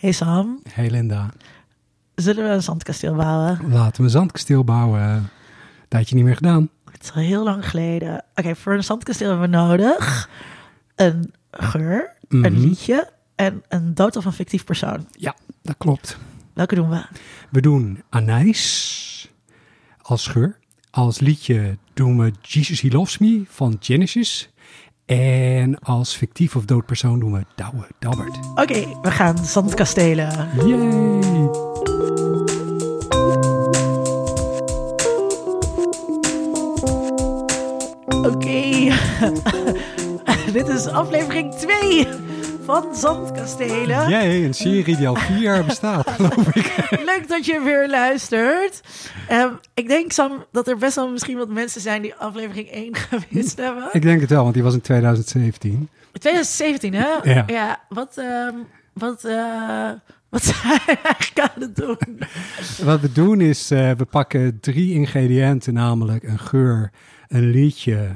Hey Sam, Hey Linda, zullen we een zandkasteel bouwen? laten we een zandkasteel bouwen. Tijdje niet meer gedaan. Het is al heel lang geleden. Oké, voor een zandkasteel hebben we nodig een geur, Mhm. een liedje en een dood of een fictief persoon. Ja, dat klopt. Welke doen we? We doen Anijs als geur. Als liedje doen we Jesus He Loves Me van Genesis. En als fictief of dood persoon doen we Douwe Dabbert. Oké, we gaan zandkastelen. Yay! Oké, dit is aflevering 2 van Zandkastelen. Yay, een serie die al vier jaar bestaat, geloof ik. Leuk dat je weer luistert. Ehm, ik denk, Sam, dat er best wel misschien wat mensen zijn die aflevering 1 gemist hebben. Ik denk het wel, want die was in 2017. 2017, hè? Ja. wat, ehm, wat, eh, wat zijn we eigenlijk aan het doen? Wat we doen is, eh, we pakken drie ingrediënten, namelijk een geur, een liedje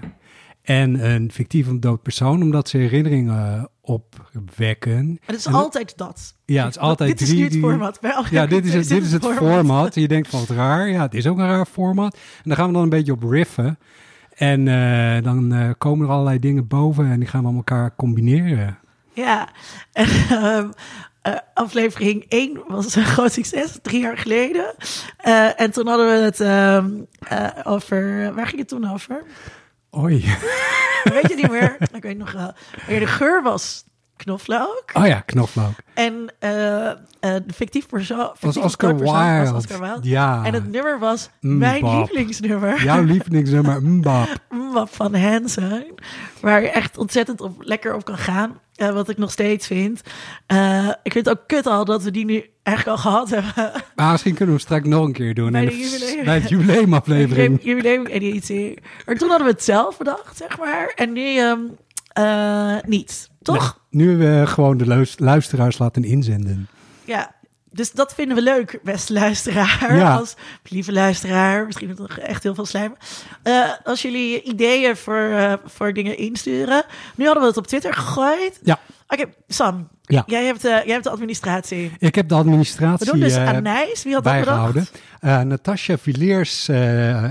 en een fictief dood persoon, omdat ze herinneringen opwekken. Het is En- altijd dat. Ja, het is altijd Dit is drie nu het format. Bij Ja, dit is het, twee dit is het format. Je denkt van wat raar. Ja, het is ook een raar format. En dan gaan we dan een beetje op riffen. En eh, dan eh, komen er allerlei dingen boven en die gaan we met elkaar combineren. Ja, en, ehm, eh, aflevering 1 was een groot succes, drie jaar geleden. En toen hadden we het ehm, eh, over... Waar ging het toen over? Oei. Weet je niet meer? Ik weet nog wel. Maar de geur was knoflook. Oh ja, knoflook. En eh, eh, de fictief persoon... Was Oscar Wilde. Oscar Wilde. Ja. En het nummer was mijn lievelingsnummer. Jouw lievelingsnummer, Mbap. Mbap van Hansen. Waar je echt ontzettend op, lekker op kan gaan. Eh, wat ik nog steeds vind. Eh, ik vind het ook kut al dat we die nu eigenlijk al gehad hebben. Maar misschien kunnen we hem straks nog een keer doen. Bij de jubileum. bij het jubileumaflevering. Jubileum-editie. Maar toen hadden we het zelf bedacht, zeg maar. En nu eh, niet. Toch? Nee, nu hebben we gewoon de luis- luisteraars laten inzenden. Ja. Dus dat vinden we leuk, beste luisteraar. Ja. Als lieve luisteraar, misschien nog echt heel veel slijm. Eh, als jullie ideeën voor, eh, voor dingen insturen. Nu hadden we het op Twitter gegooid. Ja. Sam. Ja. Jij, hebt, eh, jij hebt de administratie. Ik heb de We administratie doen dus eh, Anijs. Wie had dat bijgehouden. Eh Natasja Villiers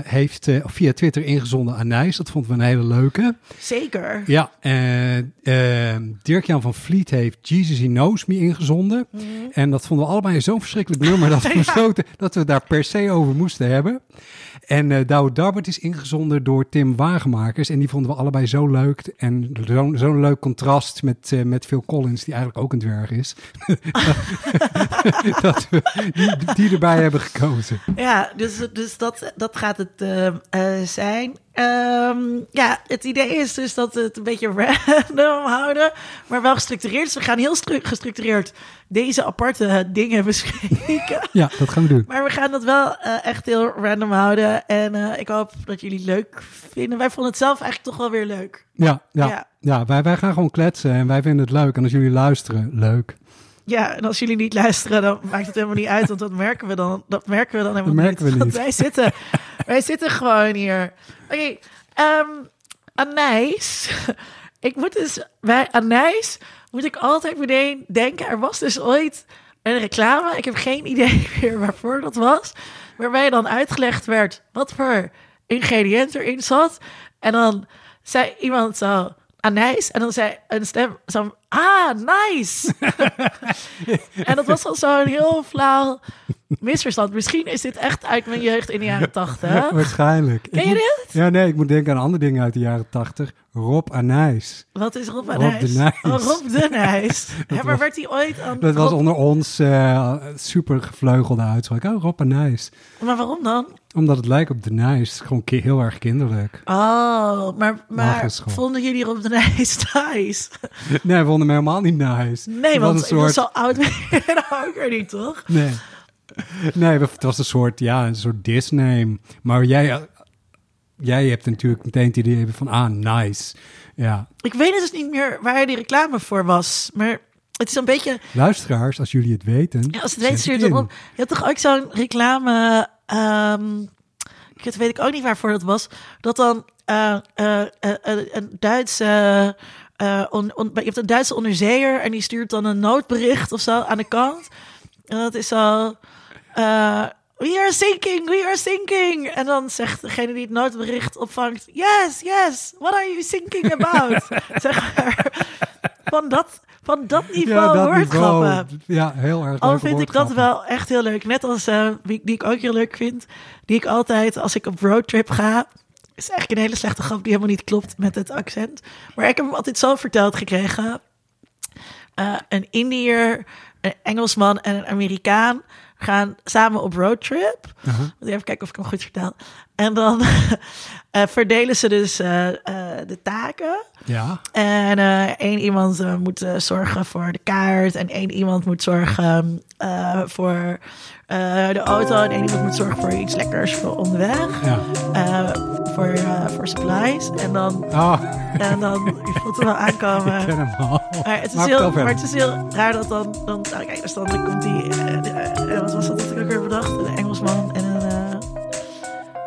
heeft via Twitter ingezonden Anijs. Dat vonden we een hele leuke. Zeker. Ja, Dirk-Jan van Vliet heeft Jesus He Knows Me ingezonden. Mhm. En dat vonden we allebei zo'n verschrikkelijk nummer dat we besloten dat we daar per se over moesten hebben. En eh Douwe Dabbert is ingezonden door Tim Wagemakers. En die vonden we allebei zo leuk. En zo'n leuk contrast met, eh, met Collins, die eigenlijk ook een dwerg is. dat we die, die erbij hebben gekozen. Ja, dus, dus dat, dat gaat het eh, eh, zijn. Ehm, ja, het idee is dus dat we het een beetje random houden, maar wel gestructureerd. Dus we gaan heel stru- gestructureerd deze aparte dingen bespreken. Ja, dat gaan we doen. Maar we gaan dat wel eh, echt heel random houden. En ik hoop dat jullie het leuk vinden. Wij vonden het zelf eigenlijk toch wel weer leuk. Ja, ja, Ja. ja. wij, wij gaan gewoon kletsen en wij vinden het leuk. En als jullie luisteren, leuk. Ja, en als jullie niet luisteren, dan maakt het helemaal niet uit. Want dat merken we dan, dat merken we dan helemaal Dat merken we Want niet. wij zitten, wij zitten gewoon hier. Oké, ehm Anijs. Ik moet dus, bij Anijs moet ik altijd meteen denken. Er was dus ooit een reclame. Ik heb geen idee meer waarvoor dat was. Waarbij dan uitgelegd werd wat voor ingrediënt erin zat. En dan zei iemand zo, anijs. En dan zei een stem zo, ah, nice. en dat was al zo'n heel flauw misverstand. Misschien is dit echt uit mijn jeugd in de jaren tachtig. Waarschijnlijk. Ken je dit? Ja, nee, ik moet denken aan andere dingen uit de jaren tachtig. Rob Anijs. Wat is Rob Rob Anijs? de Nijs. Oh, Rob de Nijs. Ja, maar was- werd hij ooit aan... Dat was Rob- onder ons eh, super gevleugelde uitspraak. Oh, Rob Anijs. Maar waarom dan? Omdat het lijkt op de Nijs. Gewoon heel erg kinderlijk. Oh, maar, maar vonden jullie Rob de Nijs nice? Nee, we vonden hem helemaal niet nice. Nee, Het want een soort... zo oud ben ook niet, toch? Nee. Nee, het was een soort, ja, een soort disname. Maar jij, jij hebt natuurlijk meteen het idee van, ah, nice. Ja, Ik weet dus niet meer waar die reclame voor was. Maar het is een beetje... luisteraars, als jullie het weten. Ja, als het het op. Je had toch ook zo'n reclame... ehm ik weet ik ook niet waarvoor dat was. Dat dan eh, eh, eh, een Duitse on- on- je hebt een Duitse onderzeeër en die stuurt dan een noodbericht of zo aan de kant. En dat is eh, we are sinking, we are sinking. En dan zegt degene die het noodbericht opvangt... Yes, yes, what are you sinking about? zeg maar, van dat, van dat niveau woordgrappen. Ja, heel erg Al vind ik dat wel echt heel leuk. Net als eh, wie, die ik ook heel leuk vind. Die ik altijd, als ik op roadtrip ga... is eigenlijk een hele slechte grap die helemaal niet klopt met het accent. Maar ik heb hem altijd zo verteld gekregen. Eh, een Indiër, een Engelsman en een Amerikaan gaan samen op roadtrip. Uh-huh. Moet Even kijken of ik hem goed vertel. En dan eh, verdelen ze dus eh, eh, de taken. Ja, En één iemand moet zorgen voor de kaart. En één iemand moet zorgen eh, voor de auto. En één iemand moet zorgen voor iets lekkers voor onderweg. ja. Voor, voor supplies. En dan, Oh, en dan je voelt hem wel ik aankomen. ken hem al. Maar het, is Maar heel, maar het is heel raar dat dan... dan nou, kijk, dus dan komt die... wat was dat dat ik ook weer bedacht? Een Engelsman en een...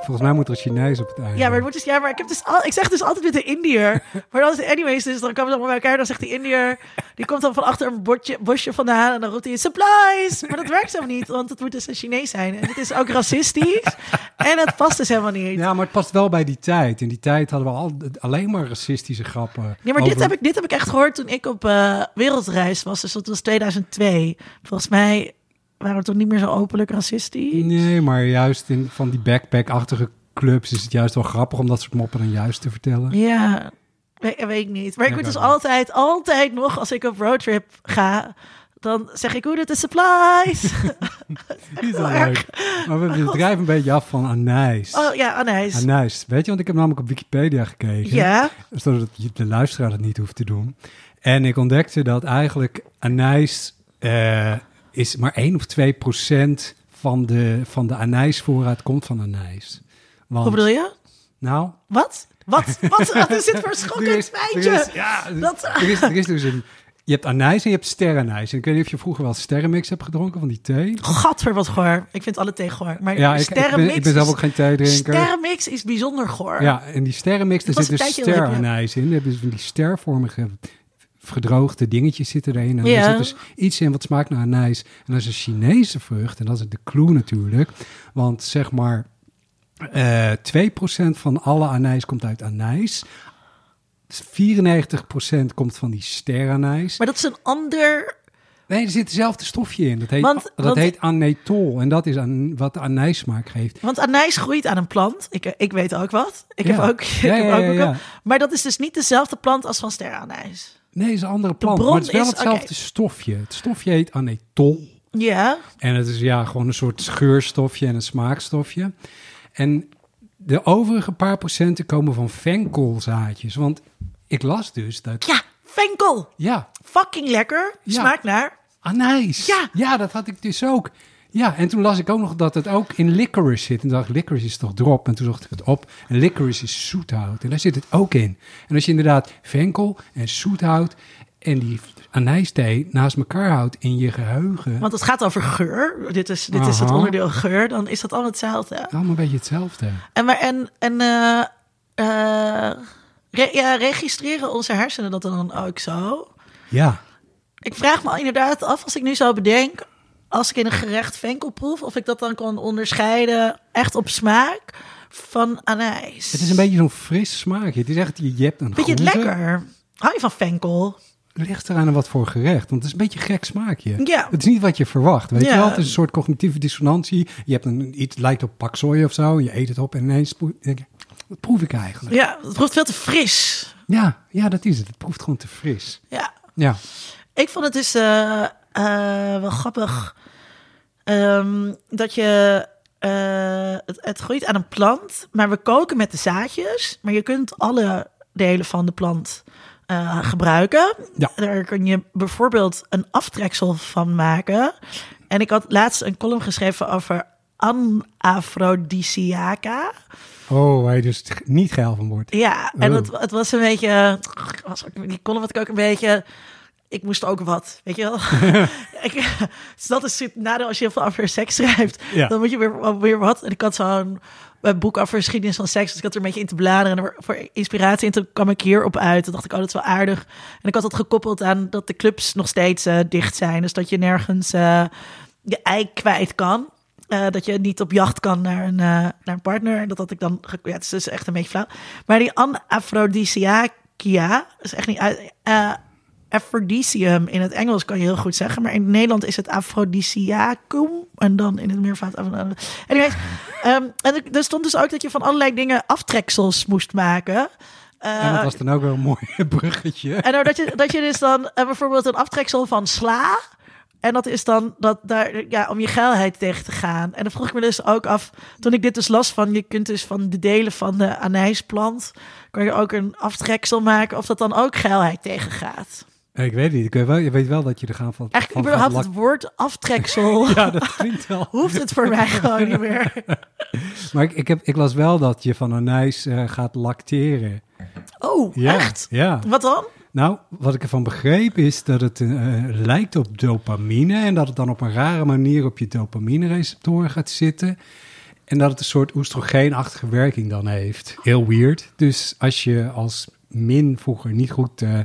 Volgens mij moet er Chinees op het einde. ja, maar, het wordt dus, ja, maar ik, heb dus al, ik zeg dus altijd met de Indiër. Maar dan is het anyways, dus dan komen we allemaal bij elkaar. Dan zegt die Indiër, die komt dan van achter een bordje, bosje vandaan. En dan roept hij, supplies! Maar dat werkt zo niet, want het moet dus een Chinees zijn. En dit is ook racistisch. En het past dus helemaal niet. Ja, maar het past wel bij die tijd. In die tijd hadden we al, alleen maar racistische grappen. Ja, maar dit heb, ik, dit heb ik echt gehoord toen ik op eh, wereldreis was. Dus dat was 2002. Volgens mij waren we toen niet meer zo openlijk racistisch. Nee, maar juist in van die backpack-achtige clubs is het juist wel grappig om dat soort moppen dan juist te vertellen. Ja, weet, weet ik niet. Maar ik moet dus altijd, altijd nog, als ik op roadtrip ga, dan zeg ik hoe dit de supplies. Niet zo leuk. Maar we, we drijven een beetje af van anijs. oh ja, Anijs. Anijs. Weet je, want ik heb namelijk op Wikipedia gekeken. Ja, Zodat je- de luisteraar dat niet hoeft te doen. En ik ontdekte dat eigenlijk anijs eh, is maar 1 of 2 procent van de, van de anijsvoorraad komt van anijs. Want, hoe bedoel je? Nou, Wat? Wat? Wat, wat is dit voor schokkend feitje? ja, Dat- er, is, er is dus een... Je hebt anijs en je hebt sterrenijs. En ik weet niet of je vroeger wel sterrenmix hebt gedronken van die thee. Gadver wat goor. Ik vind alle thee goor. Maar Ja, ik, ik, ben, sterrenmix ik ben zelf ook geen theedrinker. Sterrenmix is bijzonder goor. Ja, en die sterrenmix, daar zit dus steranijs in. Daar hebben van die stervormige gedroogde dingetjes zitten erin. En Ja. er zit dus iets in wat smaakt naar anijs. En dat is een Chinese vrucht. En dat is de clue natuurlijk. Want zeg maar, eh 2% van alle anijs komt uit anijs. 94% komt van die steranijs. Maar dat is een ander... Nee, er zit hetzelfde stofje in. Dat heet, Want- dat want- heet anetol. En dat is aan, wat anijssmaak geeft. Want anijs groeit aan een plant. Ik, ik weet ook wat. Ik heb Ja. ook... Ik Ja, heb ja, ook. Maar dat is dus niet dezelfde plant als van sterrenanijs. Nee, is een andere plant. Maar het is wel is- hetzelfde stofje. Het stofje heet anetol. Ja. En het is ja, gewoon een soort geurstofje en een smaakstofje. En de overige paar procenten komen van venkelzaadjes. Want ik las dus dat... Ja, venkel. Ja, Fucking lekker. Ja. Smaakt naar. anijs. Ja. ja, dat had ik dus ook. Ja, en toen las ik ook nog dat het ook in licorice zit. En dacht ik, licorice is toch drop? En toen zocht ik het op. En licorice is zoethout. En daar zit het ook in. En als je inderdaad venkel en zoethout en die anijsthee naast elkaar houdt in je geheugen... Want het gaat over geur. Dit is, dit is het onderdeel geur. Dan is dat allemaal hetzelfde. Allemaal een beetje hetzelfde. En, maar, en, en eh, eh, re- ja, registreren onze hersenen dat dan ook zo? Ja. Ik vraag me inderdaad af, als ik nu zo bedenk... als ik in een gerecht venkel proef... of ik dat dan kan onderscheiden, echt op smaak, van anijs. Het is een beetje zo'n fris smaakje. Het is echt, je je hebt een Vind je het groente. lekker? Hou je van venkel? ligt eraan aan wat voor gerecht. Want het is een beetje een gek smaakje. Ja. Het is niet wat je verwacht. Weet Ja. je wel? Het is een soort cognitieve dissonantie. Je hebt een, iets lijkt op paksoi of zo. Je eet het op en ineens denk je, wat proef ik eigenlijk? Ja, het proeft veel te fris. Ja, ja, dat is het. Het proeft gewoon te fris. Ja, Ja. ik vond het dus eh, eh, wel grappig ehm, dat je... eh, het, het groeit aan een plant, maar we koken met de zaadjes. Maar je kunt alle delen van de plant eh, gebruiken. Ja. Daar kun je bijvoorbeeld een aftreksel van maken. En ik had laatst een column geschreven over anaphrodisiaca. Oh, je dus niet geil van wordt. Ja, en Oh. het, het was een beetje... Was ook, die column had ik ook een beetje ik moest ook wat, weet je wel. ik, dus dat is het nadeel als je heel veel over seks schrijft. Ja. Dan moet je weer, weer wat. En ik had zo'n een boek over geschiedenis van seks. Dus ik had er een beetje in te bladeren. En voor inspiratie. En toen kwam ik hierop uit. Toen dacht ik, oh, dat is wel aardig. En ik had dat gekoppeld aan dat de clubs nog steeds eh, dicht zijn. Dus dat je nergens eh, je ei kwijt kan. Eh, dat je niet op jacht kan naar een, eh, naar een partner. En dat had ik dan... Ja, het is dus echt een beetje flauw. Maar die anaphrodisiacia is echt niet uit... aphrodisium in het Engels kan je heel goed zeggen. Maar in het Nederland is het aphrodisiacum. En dan in het meervoud... Anyways, ehm, en er- er stond dus ook dat je van allerlei dingen aftreksels moest maken. Eh, en dat was dan ook wel een mooi bruggetje. en nou, dat, je, dat je dus dan eh, bijvoorbeeld een aftreksel van sla. En dat is dan dat daar, ja, om je geilheid tegen te gaan. En dan vroeg ik me dus ook af, toen ik dit dus las van, je kunt dus van de delen van de anijsplant, kan je ook een aftreksel maken, of dat dan ook geilheid tegengaat. Ik weet niet. Ik weet wel, je weet wel dat je er gaan van. Eigenlijk van überhaupt het woord aftreksel, Ja, dat klinkt wel. hoeft het voor mij gewoon niet meer. Maar ik, ik, heb, ik las wel dat je van anijs eh, gaat lacteren. Oh, Ja, echt? Ja. Wat dan? Nou, wat ik ervan begreep is dat het eh, lijkt op dopamine en dat het dan op een rare manier op je dopamine-receptoren gaat zitten. En dat het een soort oestrogeenachtige werking dan heeft. Heel weird. Dus als je als min vroeger niet goed eh,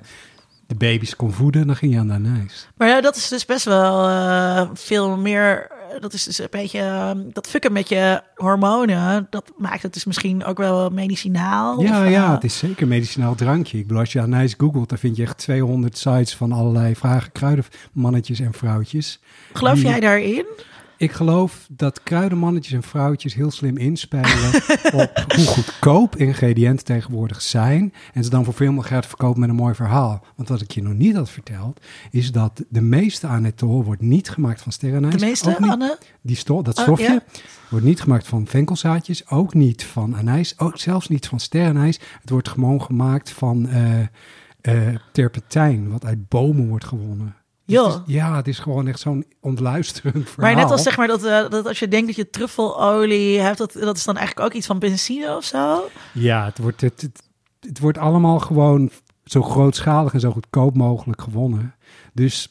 de baby's kon voeden, dan ging je aan de anijs. Maar ja, dat is dus best wel eh, veel meer. Dat is dus een beetje. eh, dat fucken met je hormonen. Dat maakt het dus misschien ook wel medicinaal. Ja, of, eh, ja, het is zeker een medicinaal drankje. Ik bedoel, als je anijs googelt, dan vind je echt 200 sites van allerlei vragen kruidenmannetjes en vrouwtjes. Geloof die- jij daarin? Ik geloof dat kruidenmannetjes en vrouwtjes heel slim inspelen op hoe goedkoop ingrediënten tegenwoordig zijn. En ze dan voor veel meer geld verkopen met een mooi verhaal. Want wat ik je nog niet had verteld, is dat de meeste anetol wordt niet gemaakt van sterrenijs. De meeste, niet- Anne? Die sto dat Oh, stofje ja. wordt niet gemaakt van venkelzaadjes, ook niet van anijs, ook zelfs niet van sterrenijs. Het wordt gewoon gemaakt van eh, terpentijn, wat uit bomen wordt gewonnen. Dus Joh. het is- ja, het is gewoon echt zo'n ontluisterend verhaal. Maar net als zeg maar dat, eh, dat als je denkt dat je truffelolie hebt, dat, dat is dan eigenlijk ook iets van benzine of zo. Ja, het wordt, het, het, het wordt allemaal gewoon zo grootschalig en zo goedkoop mogelijk gewonnen. Dus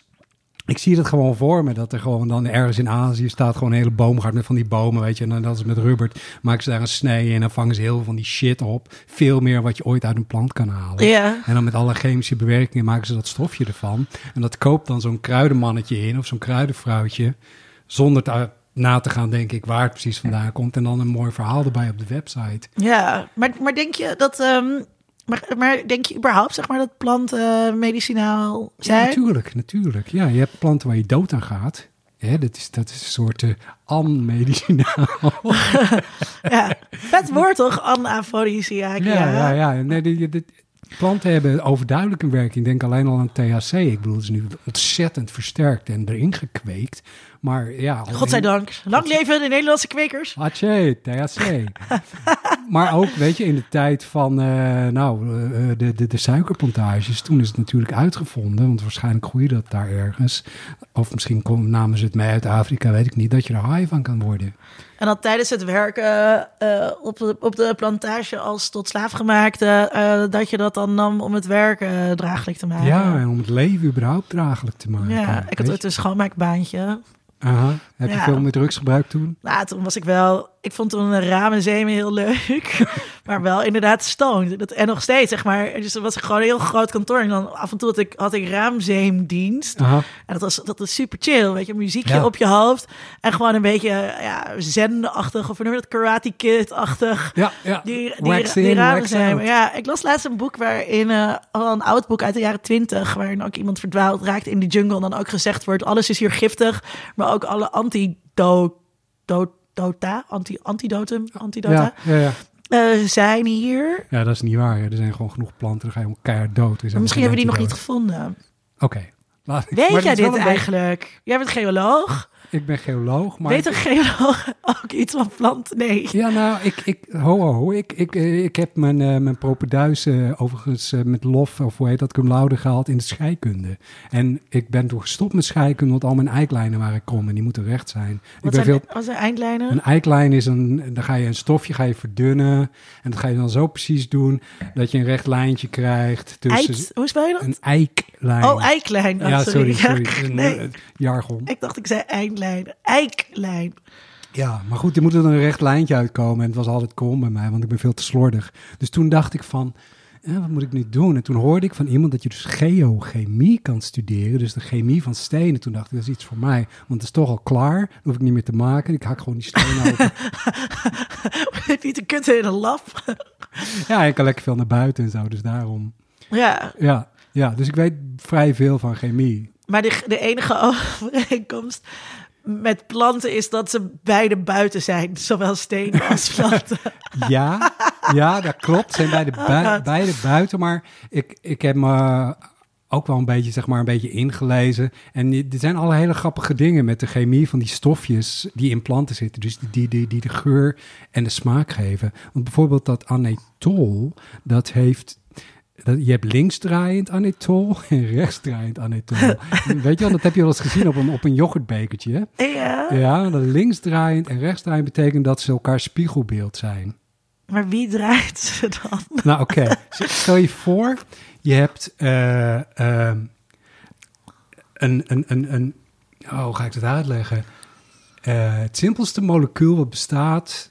ik zie het gewoon voor me, dat er gewoon dan ergens in Azië staat gewoon een hele boomgaard met van die bomen, weet je. En dan dat is met rubber, maken ze daar een snee in en dan vangen ze heel veel van die shit op. Veel meer wat je ooit uit een plant kan halen. Ja. En dan met alle chemische bewerkingen maken ze dat stofje ervan. En dat koopt dan zo'n kruidenmannetje in of zo'n kruidenvrouwtje. Zonder te, na te gaan, denk ik, waar het precies vandaan komt. En dan een mooi verhaal erbij op de website. Ja, maar, maar denk je dat. ehm, maar, maar denk je überhaupt zeg maar dat planten medicinaal Ja, zijn? natuurlijk, natuurlijk. Ja, je hebt planten waar je dood aan gaat. Dat, is, dat is een soort uh, an-medicinaal. ja, vet woord toch? Anaphrodisiac. ja, ja, ja. Nee, planten hebben overduidelijk een werking. Denk alleen al aan THC. Ik bedoel, het is nu ontzettend versterkt en erin gekweekt. Maar ja... Godzijdank. Lang leven de Nederlandse kwekers. Atje, THC. maar ook, weet je, in de tijd van eh, nou, eh, de, de, de suikerplantages, toen is het natuurlijk uitgevonden, want waarschijnlijk groeide dat daar ergens. Of misschien kom, namen ze het mee uit Afrika, weet ik niet, dat je er high van kan worden. En dan tijdens het werken eh, op, de, op de plantage als tot slaafgemaakte, eh dat je dat dan nam om het werken draaglijk te maken. Ja, en om het leven überhaupt draaglijk te maken. Ja, ik had ooit een schoonmaakbaantje. Aha. Heb je Ja. veel met drugs gebruikt toen? Nou, toen was ik wel... Ik vond toen een ramen zeemen heel leuk. maar wel inderdaad stoned. Dat, en nog steeds, zeg maar. Dus er was gewoon een heel groot kantoor. En dan af en toe had ik, had ik raamzeemdienst. Aha. En dat was, dat was super chill, weet je. Muziekje Ja. op je hoofd. En gewoon een beetje ja, zen-achtig. Of noem je dat? Karate Kid-achtig. Ja, ja. Die, die, wax die zijn. out. Ja, ik las laatst een boek waarin, al een oud boek uit de jaren twintig, waarin ook iemand verdwaald raakt in de jungle. En dan ook gezegd wordt, alles is hier giftig, maar ook alle antidota, anti, antidotum, antidota, Ja, ja, ja. eh, zijn hier. ja, dat is niet waar. hè. Er zijn gewoon genoeg planten, dan ga je gewoon keihard dood. Misschien hebben we die nog niet gevonden. Oké. Weet jij dit eigenlijk? Jij bent geoloog. Ik ben geoloog. Maar Weet een geoloog ook iets van planten? Nee. Ja, nou, ik, ik, ho, ho, ho. Ik, ik, eh, ik heb mijn, eh mijn propeduis eh, overigens met lof, of hoe heet dat, cum laude gehaald in de scheikunde. En ik ben toen gestopt met scheikunde, want al mijn eiklijnen waren krom en die moeten recht zijn. ik Wat ben zijn, veel, wat zijn eindlijnen? een eiklijn is een, dan ga je een stofje ga je verdunnen en dat ga je dan zo precies doen dat je een recht lijntje krijgt tussen Eit, hoe spel je dat? een eiklijn. Oh, eiklijn. Oh, ja, sorry, sorry. Ja, Een, nee, jargon. ik dacht ik zei eindlijn. Eiklijn. Ja, maar goed, er moet er een recht lijntje uitkomen. En het was altijd krom bij mij, want ik ben veel te slordig. Dus toen dacht ik van, eh, wat moet ik nu doen? En toen hoorde ik van iemand dat je dus geochemie kan studeren. Dus de chemie van stenen. Toen dacht ik, dat is iets voor mij. Want het is toch al klaar. Dat hoef ik niet meer te maken. Ik hak gewoon die stenen open. Heb je niet een kutten in een lab? ja, ik kan lekker veel naar buiten en zo. Dus daarom. ja, Ja, ja, dus ik weet vrij veel van chemie. maar de, de enige overeenkomst met planten is dat ze beide buiten zijn. Zowel stenen als planten. Ja, ja, dat klopt. Zijn beide, bui- God. beide buiten. Maar ik, ik heb me ook wel een beetje, zeg maar, een beetje ingelezen. En er zijn alle hele grappige dingen met de chemie van die stofjes die in planten zitten. Dus die, die, die de geur en de smaak geven. Want bijvoorbeeld dat anetol, dat heeft... Je hebt linksdraaiend anetol en rechtsdraaiend anetol. Weet je wel, dat heb je wel eens gezien op een, op een yoghurtbekertje. hè? Ja, Ja, dat linksdraaiend en rechtsdraaiend betekent dat ze elkaar spiegelbeeld zijn. maar wie draait ze dan? Nou, oké. Stel je voor, je hebt eh, ehm, een, een, een, een... Oh, hoe ga ik dat uitleggen? Eh, het simpelste molecuul wat bestaat...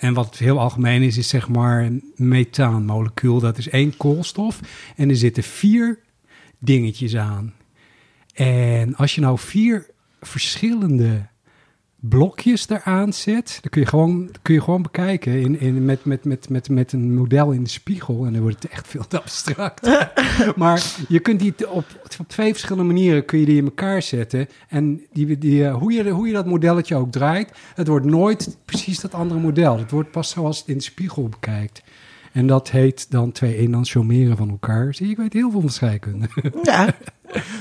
En wat heel algemeen is, is zeg maar methaanmolecuul. Dat is één koolstof. En er zitten vier dingetjes aan. En als je nou vier verschillende blokjes eraan zet, dan kun je gewoon, kun je gewoon bekijken in, in, met, met, met, met, met een model in de spiegel. En dan wordt het echt veel te abstract. maar je kunt die op, op twee verschillende manieren kun je die in elkaar zetten. En die, die, eh, hoe, je, hoe je dat modelletje ook draait, het wordt nooit precies dat andere model. Het wordt pas zoals het in de spiegel bekijkt. En dat heet dan twee enantiomeren van elkaar. Zie ik weet heel veel van scheikunde. Ja,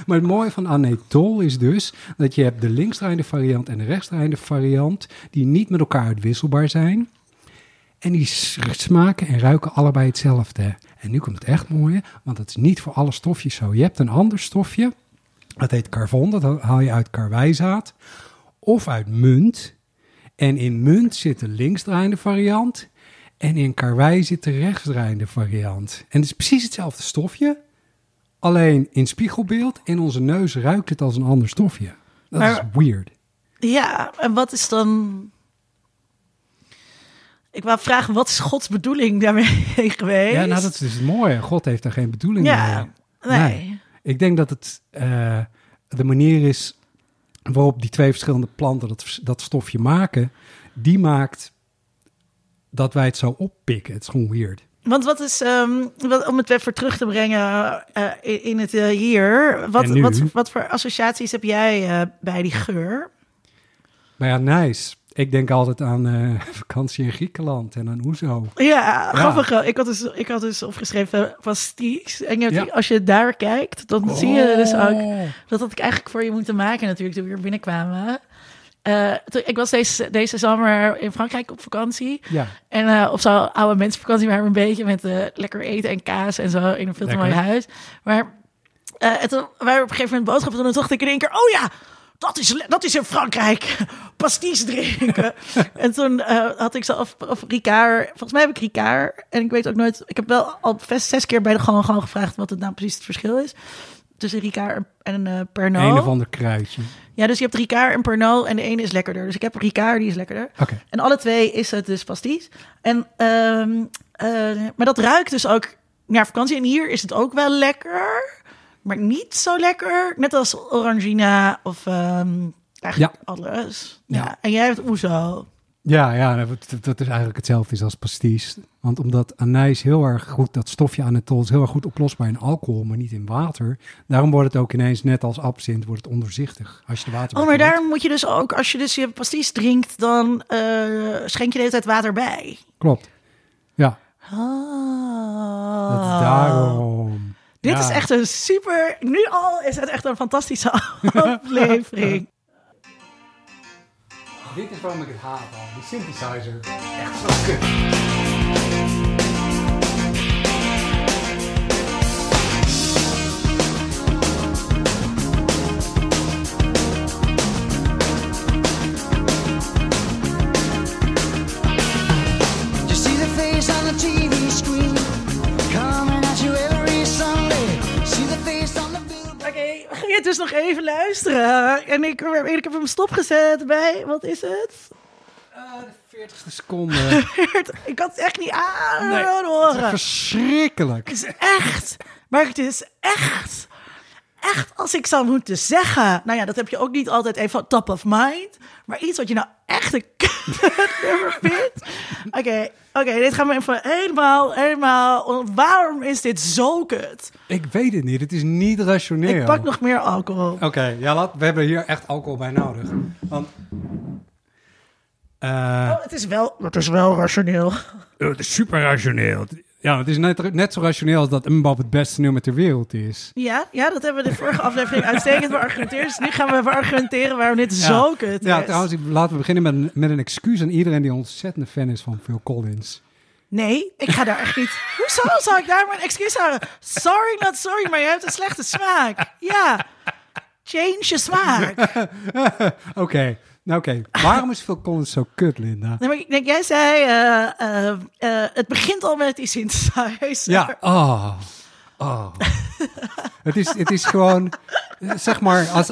Maar het mooie van anetol is dus dat je hebt de linksdraaiende variant en de rechtsdraaiende variant die niet met elkaar uitwisselbaar zijn. En die smaken en ruiken allebei hetzelfde. En nu komt het echt mooie, want het is niet voor alle stofjes zo. Je hebt een ander stofje, dat heet carvon, dat haal je uit karwijzaad of uit munt. En in munt zit de linksdraaiende variant en in karwei zit de rechtsdraaiende variant. En het is precies hetzelfde stofje, Alleen in spiegelbeeld in onze neus ruikt het als een ander stofje. Dat Maar- is weird. ja, en wat is dan... Ik wou vragen, wat is Gods bedoeling daarmee geweest? Ja, nou dat is dus het mooie. God heeft daar geen bedoeling Ja, mee. nee. Ik denk dat het eh, de manier is waarop die twee verschillende planten dat, dat stofje maken, die maakt dat wij het zo oppikken. Het is gewoon weird. Want wat is, ehm, wat, om het even terug te brengen eh, in, in het eh, hier, wat, En nu? wat, wat voor associaties heb jij eh, bij die geur? Maar ja, nice. Ik denk altijd aan vakantie in Griekenland en aan Oezo. Ja, grappig. Ik had dus, ik had dus opgeschreven. En je hebt Ja. die- als je daar kijkt, dan zie je dus ook Oh. dat had ik eigenlijk voor je moeten maken natuurlijk toen we hier binnenkwamen. Toen, ik was deze, deze zomer in Frankrijk op vakantie. Ja, En eh, op zo'n oude mensenvakantie, maar een beetje met eh, lekker eten en kaas en zo in een veel te mooi huis. Maar en toen waren we op een gegeven moment boodschappen en toen dacht ik in één keer, oh ja, dat is, dat is in Frankrijk. Pasties drinken. en toen had ik zo of, Ricard, volgens mij heb ik Ricard. En ik weet ook nooit, ik heb wel al vast zes keer bij de gewoon, gewoon gevraagd wat het nou precies het verschil is. Tussen Ricard en een Pernod. een of ander kruidje. Ja, dus je hebt Ricard en Pernod en de ene is lekkerder. Dus ik heb Ricard, die is lekkerder. Oké. En alle twee is het dus pasties. En, ehm, eh, maar dat ruikt dus ook naar vakantie. En hier is het ook wel lekker, maar niet zo lekker. Net als Orangina of ehm, eigenlijk alles. Ja. Ja. En jij hebt Oezo. Ja, ja dat, dat is eigenlijk hetzelfde als pasties. Want omdat anijs heel erg goed, dat stofje anetol is heel erg goed oplosbaar in alcohol, maar niet in water. Daarom wordt het ook ineens, net als absint, wordt het onderzichtig als je de water Oh, maar bedoelt. daar moet je dus ook, als je dus je pasties drinkt, dan eh, schenk je de hele tijd water bij. Klopt. Ja, Ah. dat is daarom. Dit Ja. is echt een super... Nu al is het echt een fantastische aflevering. Dit is waarom ik het haat al. Die synthesizer. Echt zo kut. TV screen Oké, we gingen dus nog even luisteren. En ik, ik heb hem stopgezet bij... Wat is het? de 40ste seconde. Ik had het echt niet aan Nee, horen. Verschrikkelijk. Het is echt, maar het is echt, echt als ik zou moeten zeggen. Nou ja, dat heb je ook niet altijd even top of mind. Maar iets wat je nou echt een nummer vindt. Oké, oké, dit gaan we even helemaal, helemaal. Waarom is dit zo kut? Ik weet het niet. Het is niet rationeel. Ik pak nog meer alcohol. Oké, ja, laat, we hebben hier echt alcohol bij nodig. Want... eh, Oh, het is wel, het is wel rationeel. Het is super rationeel. Ja, het is net, net zo rationeel als dat Mbap het beste nummer ter wereld is. Ja, ja, dat hebben we de vorige aflevering uitstekend beargumenteerd. Dus nu gaan we beargumenteren waarom dit zo kut Ja, is. trouwens, ik- laten we beginnen met, een- met een excuus aan iedereen die een ontzettende fan is van Phil Collins. Nee, ik ga daar echt niet. Hoezo zou ik daar mijn excuus houden? Sorry, not sorry, maar je hebt een slechte smaak. Ja, change je smaak. Oké, nou oké. Waarom is Phil Collins zo kut, Linda? Nee, maar ik denk, jij zei, eh, eh, eh, het begint al met die synthesizer. Ja, oh. oh. het, is, het is gewoon, zeg maar, als,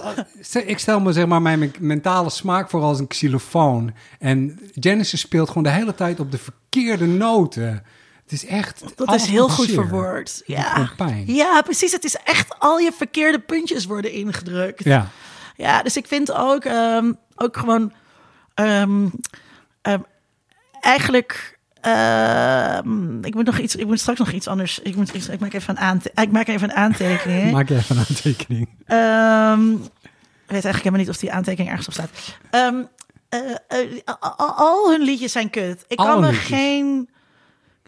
ik stel me zeg maar mijn mentale smaak voor als een xylofoon. En Genesis speelt gewoon de hele tijd op de verkeerde noten. Het is echt. Dat is heel goed verwoord. Ja. ja, precies. Het is echt al je verkeerde puntjes worden ingedrukt. Ja. Ja, dus ik vind ook, ehm, ook gewoon ehm, ehm, eigenlijk. ehm, ik moet nog iets. Ik moet straks nog iets anders. Ik moet iets. Ik maak even een aante, Ik maak even een aantekening. Maak je even een aantekening. Ik weet eigenlijk helemaal niet of die aantekening ergens op staat. Eh, eh, al- hun liedjes zijn kut. Ik kan me geen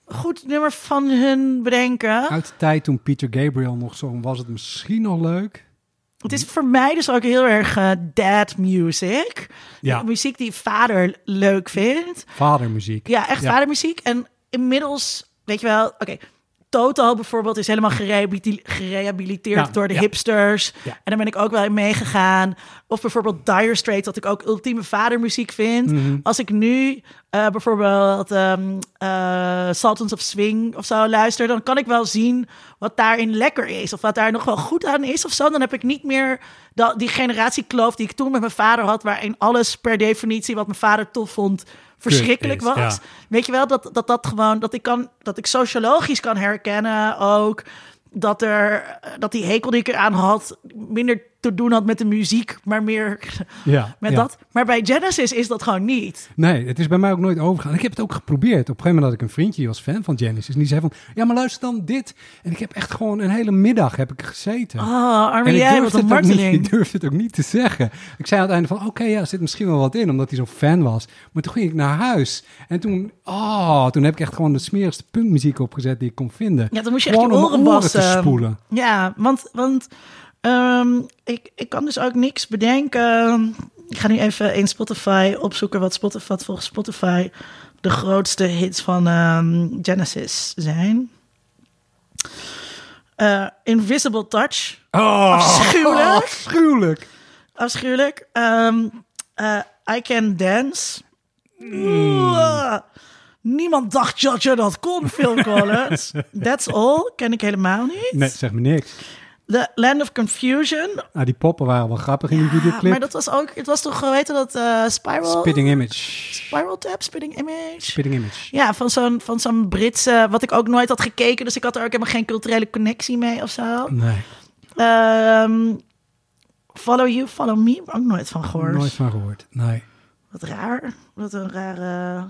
goed nummer van hun bedenken. Uit de tijd toen Peter Gabriel nog zong, was het misschien nog leuk. Het is voor mij dus ook heel erg eh, dad music. Ja. Muziek die vader leuk vindt. Vadermuziek. Ja, echt Ja. vadermuziek. En inmiddels, weet je wel, oké. Total bijvoorbeeld is helemaal gerehabilite- gerehabiliteerd door de ja. hipsters. Ja. En daar ben ik ook wel in meegegaan. Of bijvoorbeeld Dire Straits, dat ik ook ultieme vadermuziek vind. Mhm. Als ik nu eh, bijvoorbeeld eh, Sultans of Swing of zo luister... dan kan ik wel zien wat daarin lekker is. Of wat daar nog wel goed aan is of zo. Dan heb ik niet meer dat, die generatiekloof die ik toen met mijn vader had... waarin alles per definitie wat mijn vader tof vond verschrikkelijk was. ja. Weet je wel, dat, dat dat gewoon, dat ik kan, dat ik sociologisch kan herkennen ook. Dat er, dat die hekel die ik eraan had, minder te doen had met de muziek, maar meer Ja, met ja. dat. Maar bij Genesis is dat gewoon niet. Nee, het is bij mij ook nooit overgegaan. Ik heb het ook geprobeerd. Op een gegeven moment had ik een vriendje, die was fan van Genesis. En die zei van, ja, maar luister dan dit. En ik heb echt gewoon een hele middag heb ik gezeten. Oh, en ik jij, wat een niet, ik durfde het ook niet te zeggen. Ik zei aan het einde van, oké, ja, er zit misschien wel wat in, omdat hij zo'n fan was. Maar toen ging ik naar huis. En toen, oh, toen heb ik echt gewoon de smerigste punkmuziek opgezet die ik kon vinden. Ja, dan moest je echt gewoon je om oren te spoelen. Ja, want, want ehm, ik, ik kan dus ook niks bedenken. Ik ga nu even in Spotify opzoeken wat, Spotify, wat volgens Spotify de grootste hits van ehm, Genesis zijn. Eh, Invisible Touch. Oh, Afschuwelijk. Afschuwelijk. Afschuwelijk. Ehm, eh, I Can Dance. Oeh. Niemand dacht dat je dat kon, Phil Collins. That's All, ken ik helemaal niet. Nee, zeg me niks. The Land of Confusion. Ah, die poppen waren wel grappig in die Ja, videoclip. maar dat was ook, het was toch, heet dat, eh, Spiral? Spitting Image. Spiral Tap, Spitting Image. Spitting Image. Ja, van zo'n, van zo'n Britse, wat ik ook nooit had gekeken, dus ik had er ook helemaal geen culturele connectie mee of zo. Nee, Ehm, follow You, Follow Me, ook nooit van gehoord. nooit van gehoord. Nee. Wat raar, wat een rare...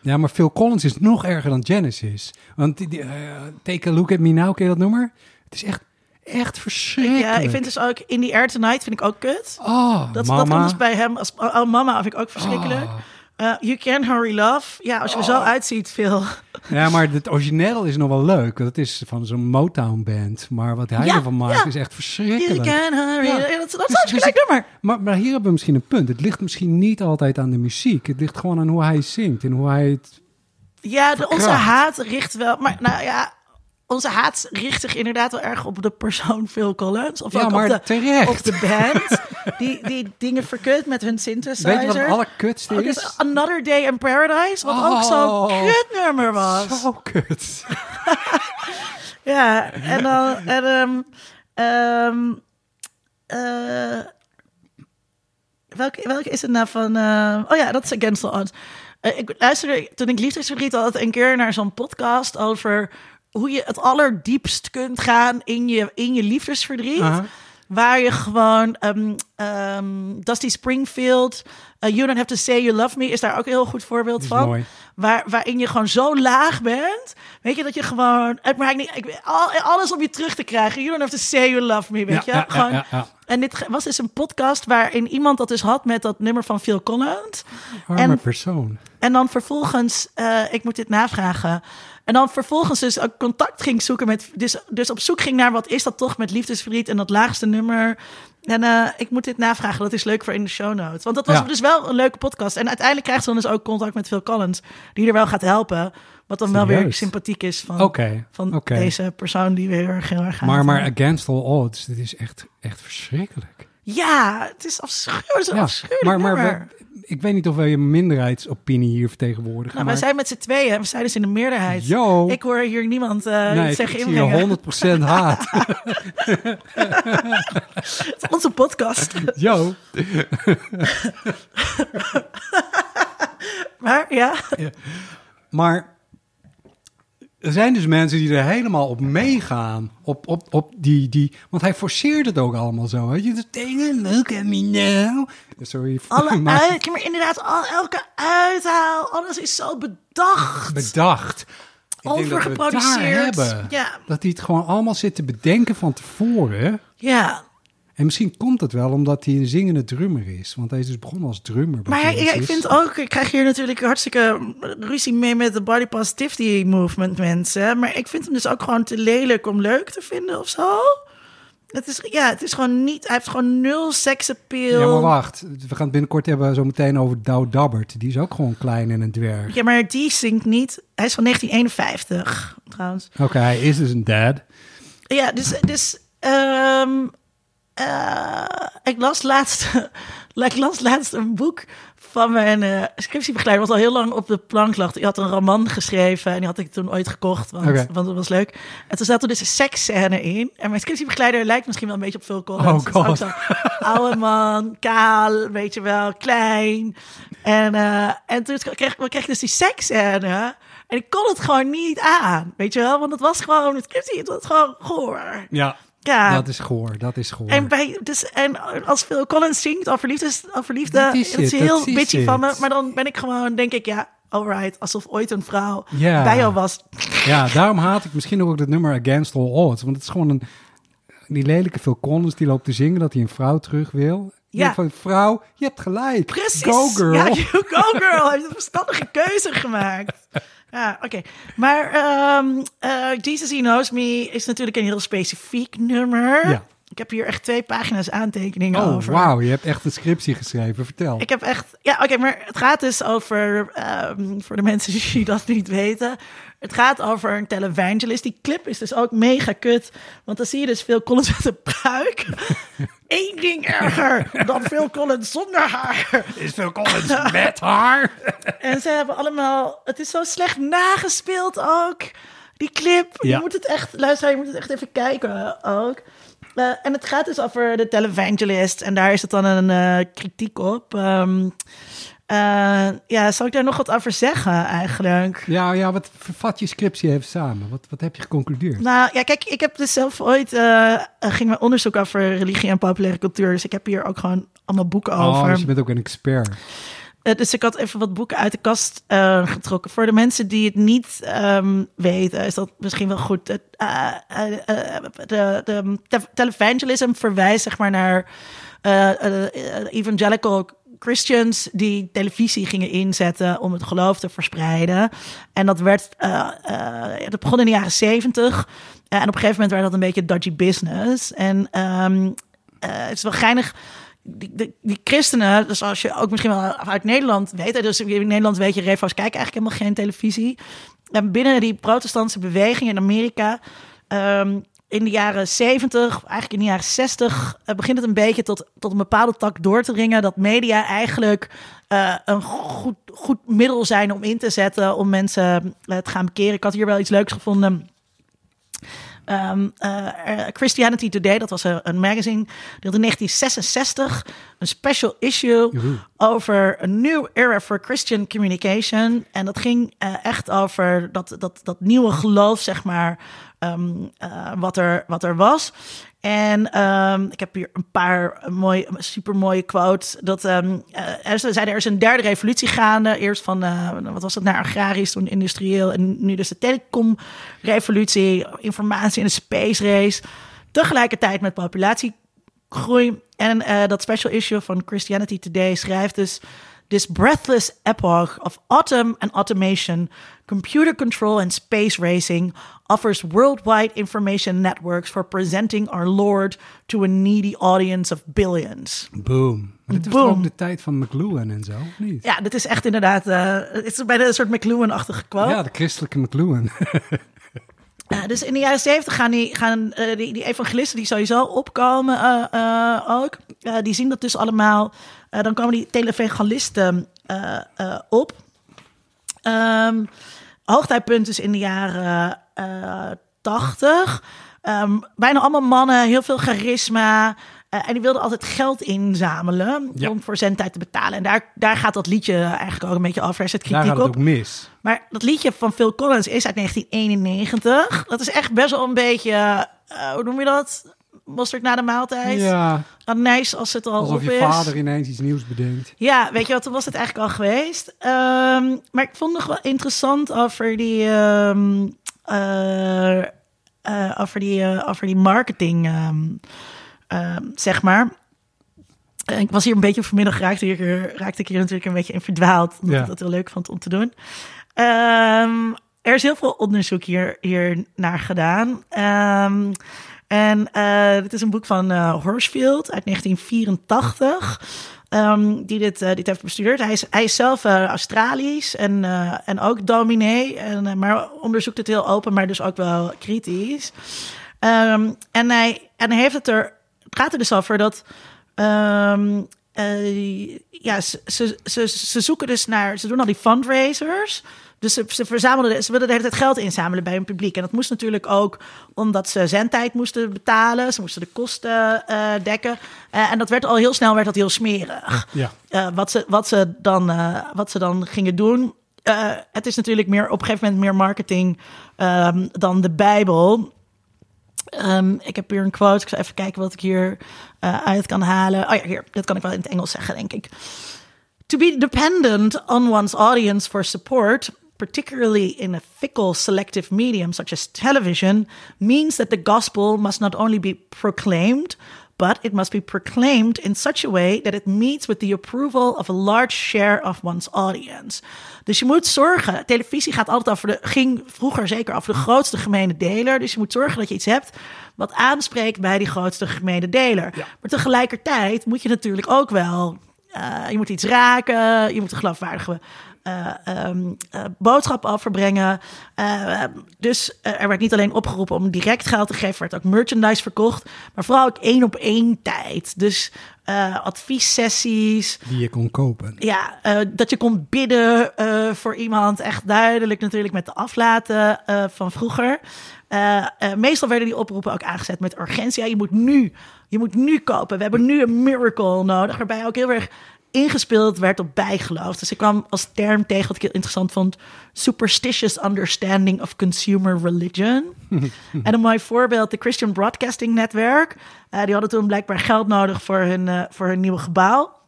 Ja, maar Phil Collins is nog erger dan Genesis. Want die, die, eh, Take a Look at Me Now, ken je dat nummer? Het is echt, echt verschrikkelijk. Ja, ik vind dus ook In the Air Tonight vind ik ook kut. Oh, Dat, mama. dat kan dus bij hem als oh, mama vind ik ook verschrikkelijk. Oh. Eh, you Can Hurry Love. Ja, als je er zo Oh. uitziet, veel. Ja, maar het origineel is nog wel leuk. Dat is van zo'n Motown-band. Maar wat hij Ja, ervan maakt ja. is echt You verschrikkelijk. can hurry. Ja. Ja, dat, dat is Dus- een gelijk nummer. Maar, maar hier hebben we misschien een punt. Het ligt misschien niet altijd aan de muziek. Het ligt gewoon aan hoe hij zingt en hoe hij het... Ja, de, onze haat richt wel... Maar nou ja, onze haat richt zich inderdaad wel erg op de persoon Phil Collins. Of Ja, ook maar op de, terecht. op de band. die, die dingen verkut met hun synthesizer. Weet je wat Ook is? is Another Day in Paradise, wat ook zo'n Oh. kutnummer was. Zo kut. Ja, en dan... En, ehm, ehm, eh, welke, welke is het nou van... eh, oh ja, dat is Against the Odds. Eh, ik luisterde toen ik liefdesverdriet had een keer naar zo'n podcast over hoe je het allerdiepst kunt gaan in je, in je liefdesverdriet. Waar je gewoon ehm, ehm, Dusty Springfield, eh, You Don't Have to Say You Love Me is daar ook een heel goed voorbeeld van. mooi. Waar, waarin je gewoon zo laag bent. Weet je dat je gewoon. Het maakt niet. Ik, al, alles om je terug te krijgen. You don't have to say you love me. Weet Ja, je? ja, gewoon, ja. En dit was dus een podcast waarin iemand dat dus had met dat nummer van Phil Collins. Arme En- persoon. En dan vervolgens, eh, ik moet dit navragen. En dan vervolgens dus ook contact ging zoeken met, dus, dus op zoek ging naar wat is dat toch met liefdesverdriet en dat laagste nummer. En eh, ik moet dit navragen, dat is leuk voor in de show notes. Want dat was Ja. dus wel een leuke podcast. En uiteindelijk krijgt ze dan dus ook contact met Phil Collins, die er wel gaat helpen. Wat dan wel weer sympathiek is van, van deze persoon die weer heel erg heel erg gaat. Maar, maar Against All Odds, dit is echt, echt verschrikkelijk. Ja, het is afschuwelijk. Ja, afschuwelijk maar, maar ik weet niet of wij een minderheidsopinie hier vertegenwoordigen. Nou, maar, wij zijn met z'n tweeën we zijn dus in de meerderheid. Yo. Ik hoor hier niemand eh nee, zeggen ik zie inbrengen. hier 100% haat. Het is onze podcast. Yo. Maar ja, Maar er zijn dus mensen die er helemaal op meegaan. Op, op, op die, die, want hij forceert het ook allemaal zo. Weet je, de dingen, look at me now. Sorry. alle maar uit, maar inderdaad, al, elke uithaal, alles is zo bedacht. bedacht. Denk dat we het daar Overgeproduceerd. hebben. Ja. Dat hij het gewoon allemaal zit te bedenken van tevoren. Ja, En misschien komt het wel omdat hij een zingende drummer is. Want hij is dus begonnen als drummer. maar ja, ja, ik vind ook, ik krijg hier natuurlijk hartstikke ruzie mee met de body positivity movement mensen. Maar ik vind hem dus ook gewoon te lelijk om leuk te vinden of zo. Het is, ja, het is gewoon niet, hij heeft gewoon nul seksappeal. Ja, maar wacht. We gaan het binnenkort hebben zo meteen over Dow Dabbert. Die is ook gewoon klein en een dwerg. Ja, maar die zingt niet. Hij is van 1951, trouwens. Oké, hij is dus een dad. Ja, dus, dus ehm, eh, ik las laatst, ik las laatst een boek van mijn eh, scriptiebegeleider, wat al heel lang op de plank lag. Die had een roman geschreven en die had ik toen ooit gekocht, want, want het was leuk. En toen zat er dus een seksscène in. En mijn scriptiebegeleider lijkt misschien wel een beetje op Phil Collins. Oh God. zo'n oude man, kaal, weet je wel, klein. En, eh, en toen kreeg, kreeg ik dus die seksscène. En ik kon het gewoon niet aan, weet je wel? Want het was gewoon, het scriptie, het was gewoon goor. Ja, Ja, dat is goor. Dat is goor. en, bij, dus, en als Phil Collins zingt over liefde, over liefde Dat dat is is, het, heel dat is bitchy van me. Maar dan ben ik gewoon, denk ik, ja, alright. Alsof ooit een vrouw bij jou was. Ja, daarom haat ik misschien ook het nummer Against All Odds. Want het is gewoon een... Die lelijke Phil Collins die loopt te zingen dat hij een vrouw terug wil. Ja. Ja. Van, vrouw, je hebt gelijk. Precies. Go girl. Ja, you go girl. Hij heeft een verstandige keuze gemaakt. Ja, oké. Maar eh, Jesus He Knows Me is natuurlijk een heel specifiek nummer. Ja. Ik heb hier echt twee pagina's aantekeningen oh, over. wauw. Je hebt echt een scriptie geschreven. Vertel. Ik heb echt. Ja, oké, maar het gaat dus over. ehm, voor de mensen die dat niet weten. Het gaat over een televangelist. Die clip is dus ook mega kut. Want dan zie je dus Phil Collins met een pruik. Eén ding erger dan Phil Collins zonder haar. Is Phil Collins met haar? En ze hebben allemaal. Het is zo slecht nagespeeld ook. Die clip. Ja. Je moet het echt. Luister, je moet het echt even kijken ook. Eh, en het gaat dus over de televangelist. En daar is het dan een eh, kritiek op. Ehm, eh, ja, zal ik daar nog wat over zeggen eigenlijk? Ja, ja, wat vervat je scriptie even samen? Wat, wat heb je geconcludeerd? Nou ja, kijk, ik heb dus zelf ooit. eh, eh, ging mijn onderzoek over religie en populaire cultuur. Dus ik heb hier ook gewoon allemaal boeken over. Oh, dus je bent ook een expert. Eh, dus ik had even wat boeken uit de kast getrokken. Voor de mensen die het niet ehm, weten, is dat misschien wel goed. De, de te- televangelism verwijst zeg maar naar evangelical Christians die televisie gingen inzetten om het geloof te verspreiden. En dat werd, eh, eh, dat begon in de jaren zeventig. en op een gegeven moment werd dat een beetje dodgy business. En ehm, eh, het is wel geinig. Die, die, christenen, dus als je ook misschien wel uit Nederland weet, dus in Nederland weet je, Refo's kijken eigenlijk helemaal geen televisie. En binnen die protestantse beweging in Amerika, ehm, in de jaren 70, eigenlijk in de jaren 60, eh, begint het een beetje tot, tot een bepaalde tak door te dringen dat media eigenlijk eh, een goed, goed middel zijn om in te zetten om mensen eh, te gaan bekeren. Ik had hier wel iets leuks gevonden. Eh, eh, Christianity Today, dat was een, een magazine, die had in 1966 een special issue over een new era for Christian communication. En dat ging echt over dat, dat, dat nieuwe geloof, zeg maar, ehm, eh, wat, er, wat er was. En ehm, ik heb hier een paar mooi, super mooie quotes. Dat eh, er, zeiden er is een derde revolutie gaande. Eerst van, eh, wat was het, naar agrarisch, toen industrieel. En nu dus de telecomrevolutie, informatie en de space race. Tegelijkertijd met populatiegroei. En dat special issue van Christianity Today schrijft dus... This breathless epoch of autumn and automation, computer control and space racing offers worldwide information networks for presenting our Lord to a needy audience of billions. Boom. Maar dit was ook de tijd van McLuhan en zo, of niet? Ja, dit is echt inderdaad, eh, het is bijna een soort McLuhan-achtige quote. Ja, de christelijke McLuhan. Dus in de jaren zeventig gaan, die, gaan eh, die, die evangelisten die sowieso opkomen eh, eh, ook, die zien dat dus allemaal. Dan komen die televangelisten op. Ehm hoogtijpunt is in de jaren tachtig. Ehm, bijna allemaal mannen, heel veel charisma. Eh, en die wilden altijd geld inzamelen Ja. om voor zendtijd te betalen. En daar, daar gaat dat liedje eigenlijk ook een beetje over. Er zit Daar kritiek gaat het op. ook mis. Maar dat liedje van Phil Collins is uit 1991. Dat is echt best wel een beetje, eh, hoe noem je dat? Mosterd na de maaltijd. Ja, Anijs als het al alsof op je is. vader ineens iets nieuws bedenkt. Ja, weet je wat, toen was het eigenlijk al geweest. Ehm, maar ik vond nog wel interessant over die, ehm, eh, over die, over die marketing, ehm, ehm, zeg maar. En ik was hier een beetje vanmiddag, raakte, hier, raakte ik hier natuurlijk een beetje in verdwaald. Omdat Ja. ik dat heel leuk vond om te doen. Ehm, er is heel veel onderzoek hier, hier naar gedaan. Ehm, en eh, dit is een boek van eh, Horsfield uit 1984. ehm, die dit, eh, dit heeft bestudeerd. Hij is, hij is zelf eh, Australisch en, eh, en ook dominee. En, eh, maar onderzoekt het heel open, maar dus ook wel kritisch. En, hij, en hij heeft het er. Gaat er dus over dat. ehm, eh, ja, ze, ze, ze, ze zoeken dus naar. Ze doen al die fundraisers. Dus ze, ze verzamelden, ze wilden de hele tijd geld inzamelen bij hun publiek. En dat moest natuurlijk ook omdat ze zendtijd moesten betalen. Ze moesten de kosten eh, dekken. Eh, en dat werd al heel snel werd dat heel smerig. Ja. Wat, ze, wat, ze dan, wat ze dan gingen doen. Het is natuurlijk meer op een gegeven moment meer marketing ehm, dan de Bijbel. Ehm, ik heb hier een quote. Ik zal even kijken wat ik hier eh, uit kan halen. Oh ja, hier. Dat kan ik wel in het Engels zeggen, denk ik. To be dependent on one's audience for support, particularly in a fickle selective medium such as television, means that the gospel must not only be proclaimed, but it must be proclaimed in such a way that it meets with the approval of a large share of one's audience. Dus je moet zorgen, televisie gaat altijd over de, ging vroeger zeker over de grootste gemene deler. Dus je moet zorgen dat je iets hebt wat aanspreekt bij die grootste gemene deler. Maar tegelijkertijd moet je natuurlijk ook wel eh, je moet iets raken, je moet een geloofwaardige eh, boodschap overbrengen. Eh, dus er werd niet alleen opgeroepen om direct geld te geven, er werd ook merchandise verkocht, maar vooral ook één op één tijd. Dus eh, adviessessies, Die je kon kopen. ja, dat je kon bidden voor iemand. Echt duidelijk natuurlijk met de aflaten van vroeger. Meestal werden die oproepen ook aangezet met urgentie. Ja, je moet nu, je moet nu kopen. We hebben nu een miracle nodig. Waarbij ook heel erg ingespeeld werd op bijgeloof. Dus ik kwam als term tegen wat ik heel interessant vond. Superstitious understanding of consumer religion. en een mooi voorbeeld, de Christian Broadcasting Network. Eh, die hadden toen blijkbaar geld nodig voor hun, eh, voor hun nieuwe gebouw.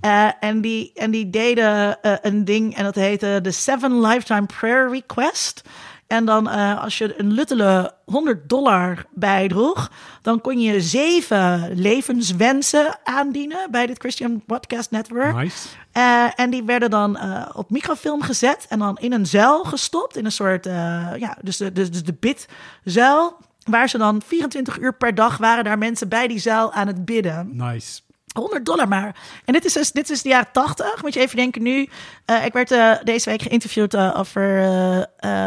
Eh, en, die, en die deden een ding en dat heette de Seven Lifetime Prayer Request. En dan eh, als je een luttele 100 dollar bijdroeg, dan kon je zeven levenswensen aandienen bij dit Christian Podcast Network. Nice. Eh, en die werden dan eh, op microfilm gezet en dan in een zuil gestopt. In een soort, ja, dus de, dus, dus de bidzuil. Waar ze dan 24 uur per dag waren daar mensen bij die zuil aan het bidden. Nice. 100 dollar maar. En dit is dus, dit is de jaren 80. Moet je even denken nu. eh, ik werd eh, deze week geïnterviewd eh, over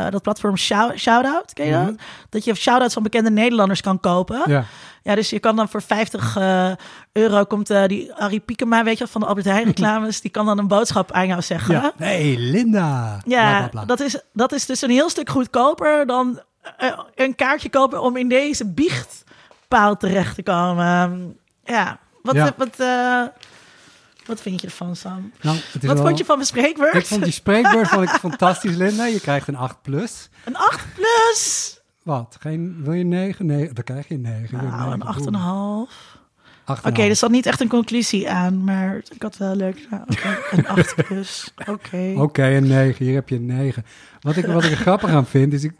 dat platform Shout- Shoutout. Ken je dat? Dat je shoutouts van bekende Nederlanders kan kopen. Ja. Ja, dus je kan dan voor 50 eh, euro komt die Arie Piekema, weet je, van de Albert Heijn reclames, die kan dan een boodschap aan jou zeggen. ja. Hey, Linda. Ja, Bla, bla, bla. Dat, is, dat is dus een heel stuk goedkoper dan een kaartje kopen om in deze biechtpaal terecht te komen. Ja, wat, Ja. wat, eh, wat vind je ervan, Sam? Nou, Wat wel- vond je van mijn spreekbeurt? Ik vond die spreekbeurt vond ik fantastisch, Linda. Je krijgt een 8 plus. Een 8 plus. Wat? Geen, wil je een 9? Nee, dan krijg je een 9. Nou, een 8,5. Oké, er zat niet echt een conclusie aan, maar ik had wel leuk. Nou, een 8 plus. Oké. Oké, een 9. Hier heb je een 9. Wat ik, wat ik er grappig aan vind, is ik,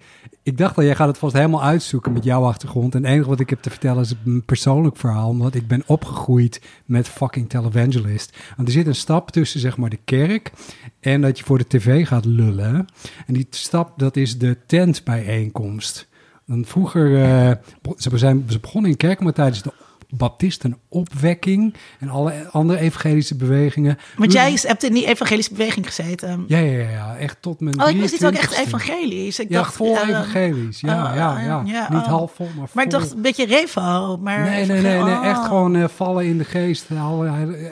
ik dacht al, jij gaat het vast helemaal uitzoeken met jouw achtergrond. En het enige wat ik heb te vertellen is een persoonlijk verhaal. Omdat ik ben opgegroeid met fucking televangelist. Want er zit een stap tussen, zeg maar, de kerk en dat je voor de tv gaat lullen. En die stap, dat is de tentbijeenkomst. Dan vroeger, eh, ze, zijn, ze begonnen in kerk, maar tijdens de baptistenopwekking en alle andere evangelische bewegingen. Want jij hebt in die evangelische beweging gezeten. Ja, ja, ja, ja, echt tot mijn Oh, ik wist niet ook echt 23ste. evangelisch. Ik Ja, dacht, vol eh, evangelisch. Ja, oh, ja, ja, ja. Niet oh. half vol, maar vol. Maar ik dacht een beetje revo. Maar Nee, nee, nee, nee. Oh. Echt gewoon eh, vallen in de geest. Alle,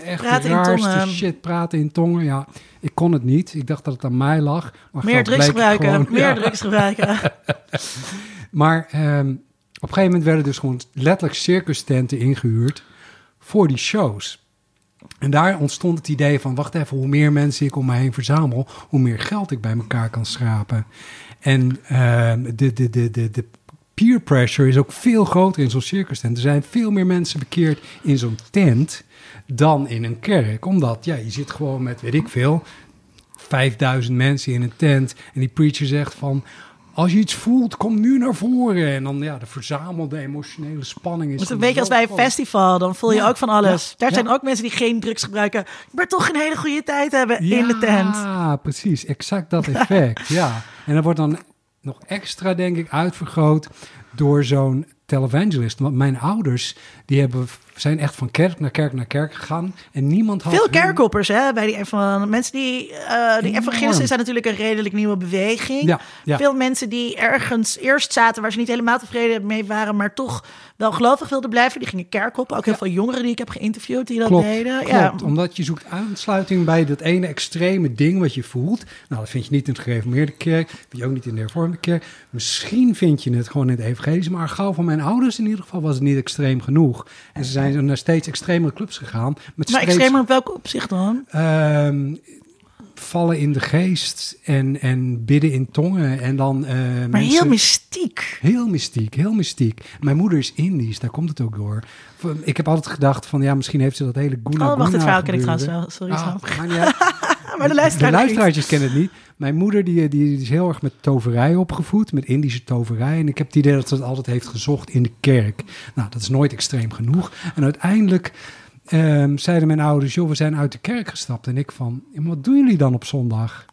echt Praten de raarste shit. Praten in tongen. Ja, ik kon het niet. Ik dacht dat het aan mij lag. Maar Meer drugs gebruiken. gewoon- meer drugs gebruiken. Maar ehm, een gegeven moment werden dus gewoon letterlijk circus tenten ingehuurd voor die shows. En daar ontstond het idee van, wacht even, hoe meer mensen ik om me heen verzamel, hoe meer geld ik bij elkaar kan schrapen. En ehm, de, de, de, de, de peer pressure is ook veel groter in zo'n circus tent. Er zijn veel meer mensen bekeerd in zo'n tent dan in een kerk. Omdat, ja, je zit gewoon met, weet ik veel, 5000 mensen in een tent. En die preacher zegt van... Als je iets voelt, kom nu naar voren. En dan ja, de verzamelde emotionele spanning is... Het is een beetje als bij een festival. Dan voel je Ja, ook van alles. ja, Daar ja. zijn ook mensen die geen drugs gebruiken. Maar toch een hele goede tijd hebben in de tent. Ja, precies. Exact dat effect. ja. En dat wordt dan nog extra, denk ik, uitvergroot door zo'n televangelist. Want mijn ouders, die hebben, zijn echt van kerk naar kerk naar kerk gegaan. En niemand had... Veel hun- kerkhoppers, hè? Bij die van mensen die. eh die evangelisten zijn natuurlijk een redelijk nieuwe beweging. Ja, ja. Veel mensen die ergens eerst zaten waar ze niet helemaal tevreden mee waren, maar toch wel gelovig wilden blijven. Die gingen kerkhoppen. Ook heel veel jongeren die ik heb geïnterviewd die dat Klopt, deden. klopt. Ja. Omdat je zoekt aansluiting bij dat ene extreme ding wat je voelt. Nou, dat vind je niet in de gereformeerde kerk. vind je ook niet in de hervormde kerk. Misschien vind je het gewoon in het evangelische. Maar gauw van mijn ouders in ieder geval was het niet extreem genoeg. En ze zijn naar steeds extremere clubs gegaan. Met Maar steeds, extremer op welk opzicht dan? ehm, vallen in de geest en, en bidden in tongen. En dan eh, Maar mensen- heel mystiek. Heel mystiek, heel mystiek. Mijn moeder is Indisch, daar komt het ook door. Ik heb altijd gedacht van, ja, misschien heeft ze dat hele Guna Oh, wacht, Guna verhaal ken ik trouwens wel. Sorry, Ah, Maar de De luisteraar luisteraartjes kennen het niet. Mijn moeder die, die is heel erg met toverij opgevoed, met Indische toverij. En ik heb het idee dat ze altijd heeft gezocht in de kerk. Nou, dat is nooit extreem genoeg. En uiteindelijk ehm, zeiden mijn ouders, joh, we zijn uit de kerk gestapt. En ik van, wat doen jullie dan op zondag?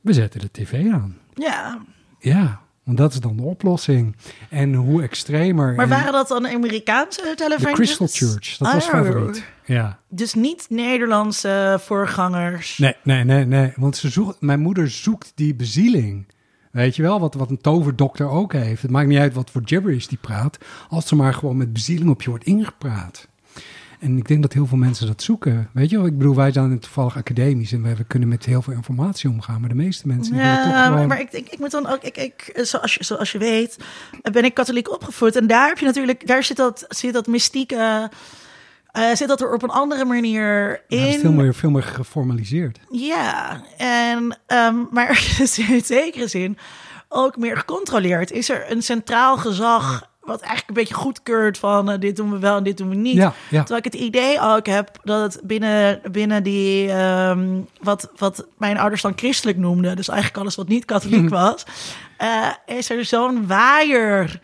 We zetten de tv aan. Ja, Ja, want dat is dan de oplossing. En hoe extremer. maar en waren dat dan Amerikaanse de televangelists? Crystal Church, dat was Oh. favoriet. Ja. Dus niet Nederlandse voorgangers. Nee, nee, nee, nee. Want ze zoekt, mijn moeder zoekt die bezieling. Weet je wel, wat, wat een toverdokter ook heeft. Het maakt niet uit wat voor gibberish die praat. Als ze maar gewoon met bezieling op je wordt ingepraat. En ik denk dat heel veel mensen dat zoeken. Weet je wel, ik bedoel, wij zijn toevallig academisch en we, we kunnen met heel veel informatie omgaan. Maar de meeste mensen toch Ja, gewoon... maar, ik, ik, ik moet dan ook, ik, ik, zoals, je, zoals je weet, ben ik katholiek opgevoed. En daar heb je natuurlijk, daar zit dat, zit dat mystieke, eh, zit dat er op een andere manier in. Ja, dat is veel meer, veel meer geformaliseerd. Ja, en, ehm, maar in zekere zin ook meer gecontroleerd. Is er een centraal gezag wat eigenlijk een beetje goedkeurt van... eh, dit doen we wel en dit doen we niet. Ja, ja. Terwijl ik het idee ook heb dat het binnen, binnen die... ehm, wat, wat mijn ouders dan christelijk noemden... dus eigenlijk alles wat niet katholiek was... eh, is er zo'n waaier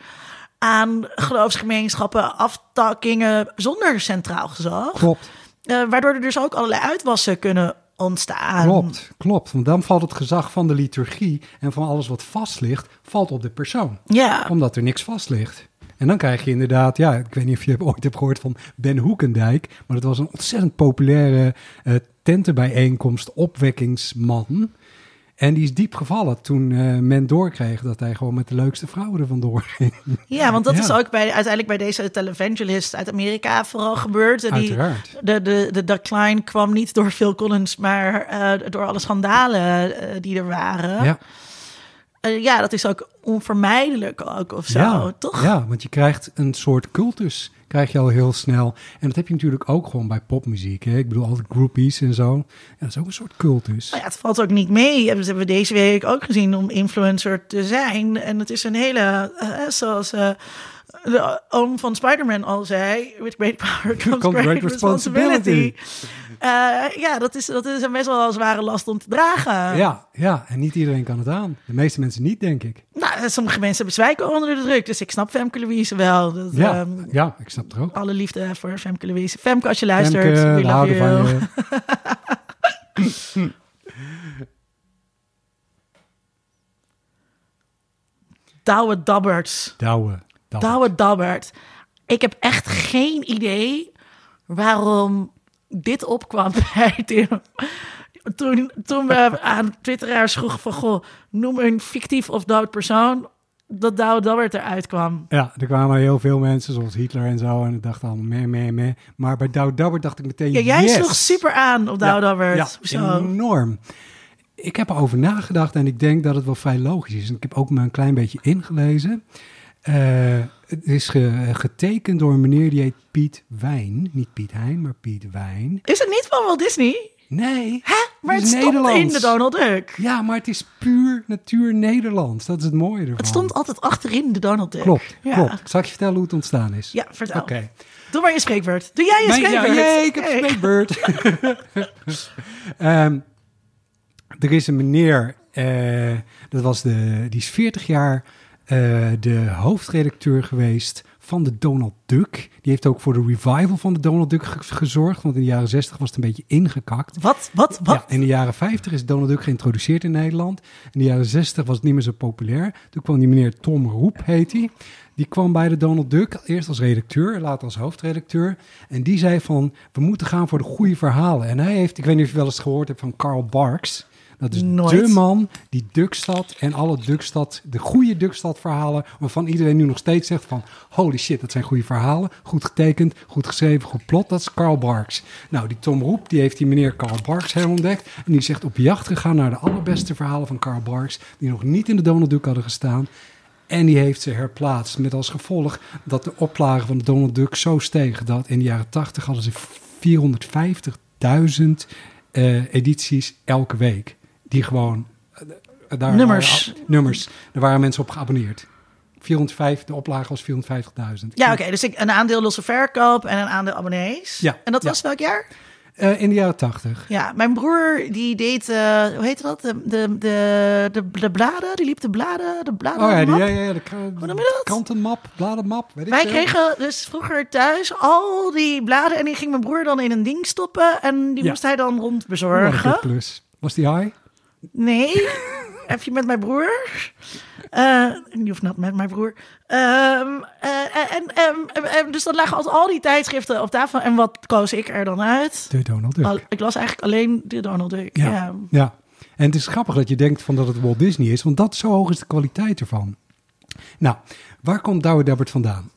aan geloofsgemeenschappen, aftakkingen... zonder centraal gezag. Klopt, Eh, waardoor er dus ook allerlei uitwassen kunnen ontstaan. klopt, klopt. Want dan valt het gezag van de liturgie en van alles wat vast ligt, valt op de persoon. Ja, Omdat er niks vast ligt. En dan krijg je inderdaad, ja, ik weet niet of je ooit hebt gehoord van Ben Hoekendijk, maar dat was een ontzettend populaire eh, tentenbijeenkomst, opwekkingsman. En die is diep gevallen toen eh, men doorkreeg dat hij gewoon met de leukste vrouwen er vandoor ging. ja want dat Ja. is ook bij, uiteindelijk bij deze televangelist uit Amerika vooral gebeurd. En die, de, de, de decline kwam niet door Phil Collins, maar eh, door alle schandalen die er waren. Ja, Eh, ja, dat is ook onvermijdelijk ook of zo, ja, toch? ja, want je krijgt een soort cultus, krijg je al heel snel. En dat heb je natuurlijk ook gewoon bij popmuziek. Hè? Ik bedoel, al die groupies en zo. Ja, dat is ook een soort cultus. Nou ja, het valt ook niet mee. Dat hebben we deze week ook gezien om influencer te zijn. En het is een hele, eh, zoals eh, de oom van Spider-Man al zei, with great power comes Comes great, responsibility. responsibility. Eh, ja, dat is, dat is een best wel een zware last om te dragen. Ja, ja, en niet iedereen kan het aan. De meeste mensen niet, denk ik. Nou, sommige mensen bezwijken onder de druk. Dus ik snap Femke Louise wel. Dat, Ja, ehm, ja ik snap er ook. alle liefde voor Femke Louise. Femke, als je luistert, Femke, we love you. van je. Douwe Dabberts. Douwe. Douwe. Dabbert. Ik heb echt geen idee waarom dit opkwam bij Tim. Toen, toen we aan twitteraars vroegen van... Goh, noem een fictief of dood persoon... dat Douwe Dabbert eruit kwam. Ja, er kwamen heel veel mensen, zoals Hitler en zo. En ik dacht allemaal meh, meh, meh. Maar bij Douwe Dabbert dacht ik meteen, Ja, jij yes! sloeg super aan op Douwe Dabbert. Ja, Hoezo? enorm. Ik heb erover nagedacht en ik denk dat het wel vrij logisch is. En ik heb ook me een klein beetje ingelezen. Eh, het is ge- getekend door een meneer die heet Piet Wijn. Niet Piet Hein, maar Piet Wijn. Is het niet van Walt Disney? Nee, Hè? Maar Het het is stond in de Donald Duck. ja, maar het is puur natuur Nederlands. Dat is het mooie ervan. Het stond altijd achterin de Donald Duck. Klopt, ja. klopt. Zal ik je vertellen hoe het ontstaan is? Ja, vertel. Oké. Doe maar je spreekbeurt. Doe jij je Mijn- ja, spreekbeurt. jee, ik heb Hey. spreekbeurt. Ehm, er is een meneer, eh, dat was de, die is 40 jaar eh, de hoofdredacteur geweest van de Donald Duck. Die heeft ook voor de revival van de Donald Duck ge- gezorgd, want in de jaren 60 was het een beetje ingekakt. Wat? Wat? Wat? Ja, in de jaren 50 is Donald Duck geïntroduceerd in Nederland. In de jaren 60 was het niet meer zo populair. Toen kwam die meneer Tom Roep, heet hij. Die kwam bij de Donald Duck, eerst als redacteur, later als hoofdredacteur. En die zei van, we moeten gaan voor de goede verhalen. En hij heeft, ik weet niet of je wel eens gehoord hebt van Carl Barks. Dat is Nooit. de man die Duckstad en alle Duckstad, de goede Duckstad verhalen, waarvan iedereen nu nog steeds zegt van, holy shit, dat zijn goede verhalen. Goed getekend, goed geschreven, goed plot. Dat is Carl Barks. Nou, die Tom Roep, die heeft die meneer Carl Barks herontdekt. En die zegt op jacht gegaan naar de allerbeste verhalen van Carl Barks, die nog niet in de Donald Duck hadden gestaan. En die heeft ze herplaatst. Met als gevolg dat de oplagen van de Donald Duck zo stegen dat in de jaren 80 hadden ze 450.000 eh, edities elke week. Die gewoon. eh, daar Nummers. waren- nummers. Daar waren mensen op geabonneerd. 405, de oplage was 450.000. Ja, oké. dus ik, een aandeel losse verkoop en een aandeel abonnees. Ja, En dat ja. was welk jaar? Eh, in de jaren 80. Ja, mijn broer die deed, eh, hoe heette dat? De, de, de, de, de bladen, die liep de bladen, de bladen. Oh ja, die, ja, ja, de Hoe noem je dat? krantenmap, bladenmap. Weet Wij kregen dus vroeger thuis al die bladen en die ging mijn broer dan in een ding stoppen en die Ja. moest hij dan rondbezorgen. plus. Was die high? Nee, heb je met mijn broer? Eh die hoeft not met mijn broer. Ehm, eh, en, dus dan lagen altijd al die tijdschriften op tafel. En wat koos ik er dan uit? De Donald Duck. Al- ik las eigenlijk alleen de Donald Duck. Ja. Ja. Ja, en het is grappig dat je denkt van dat het Walt Disney is, want dat zo hoog is de kwaliteit ervan. Nou, waar komt Douwe Dabbert vandaan?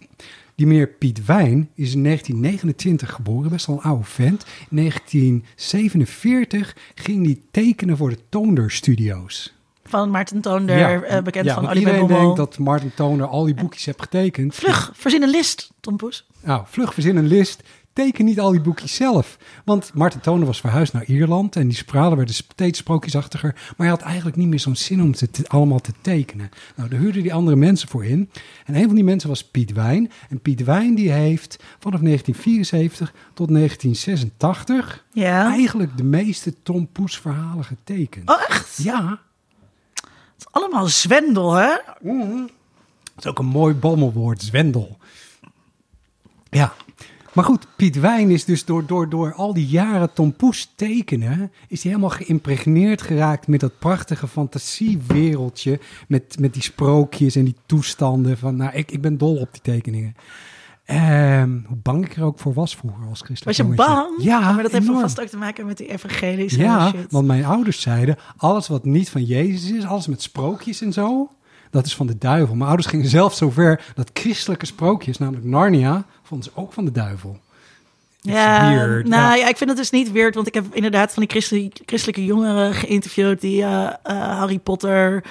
Die meneer Piet Wijn is in 1929 geboren, best wel een oude vent. In 1947 ging hij tekenen voor de Toonder Studios. Van Maarten Toonder, eh, bekend ja, van Oliver iedereen Bommel. denkt dat Martin Toner al die boekjes heeft getekend. Vlug, voorzien een list, Tom Poes. Nou, vlug verzin een list, teken niet al die boekjes zelf. Want Martin Toner was verhuisd naar Ierland en die verhalen werden steeds sprookjesachtiger. Maar hij had eigenlijk niet meer zo'n zin om het te- allemaal te tekenen. Nou, daar huurde die andere mensen voor in. En een van die mensen was Piet Wijn. En Piet Wijn die heeft vanaf 1974 tot 1986 Ja. eigenlijk de meeste Tom Poes verhalen getekend. Oh, echt? Ja, Het is allemaal zwendel, hè? Dat is ook een mooi bommelwoord, zwendel. Ja, maar goed, Piet Wijn is dus door, door, door al die jaren Tom Poes tekenen... is hij helemaal geïmpregneerd geraakt met dat prachtige fantasiewereldje... met, met die sprookjes en die toestanden. Van, nou, ik, ik ben dol op die tekeningen. Ehm, hoe bang ik er ook voor was vroeger als christelijk Was je bang? Ja, Maar dat heeft enorm. vast ook te maken met die evangelische Ja, shit. want mijn ouders zeiden, alles wat niet van Jezus is, alles met sprookjes en zo, dat is van de duivel. Mijn ouders gingen zelfs zover dat christelijke sprookjes, namelijk Narnia, vonden ze ook van de duivel. It's Ja, weird. nou Ja. ja. ik vind het dus niet weird, want ik heb inderdaad van die christelijke, christelijke jongeren geïnterviewd die eh, eh, Harry Potter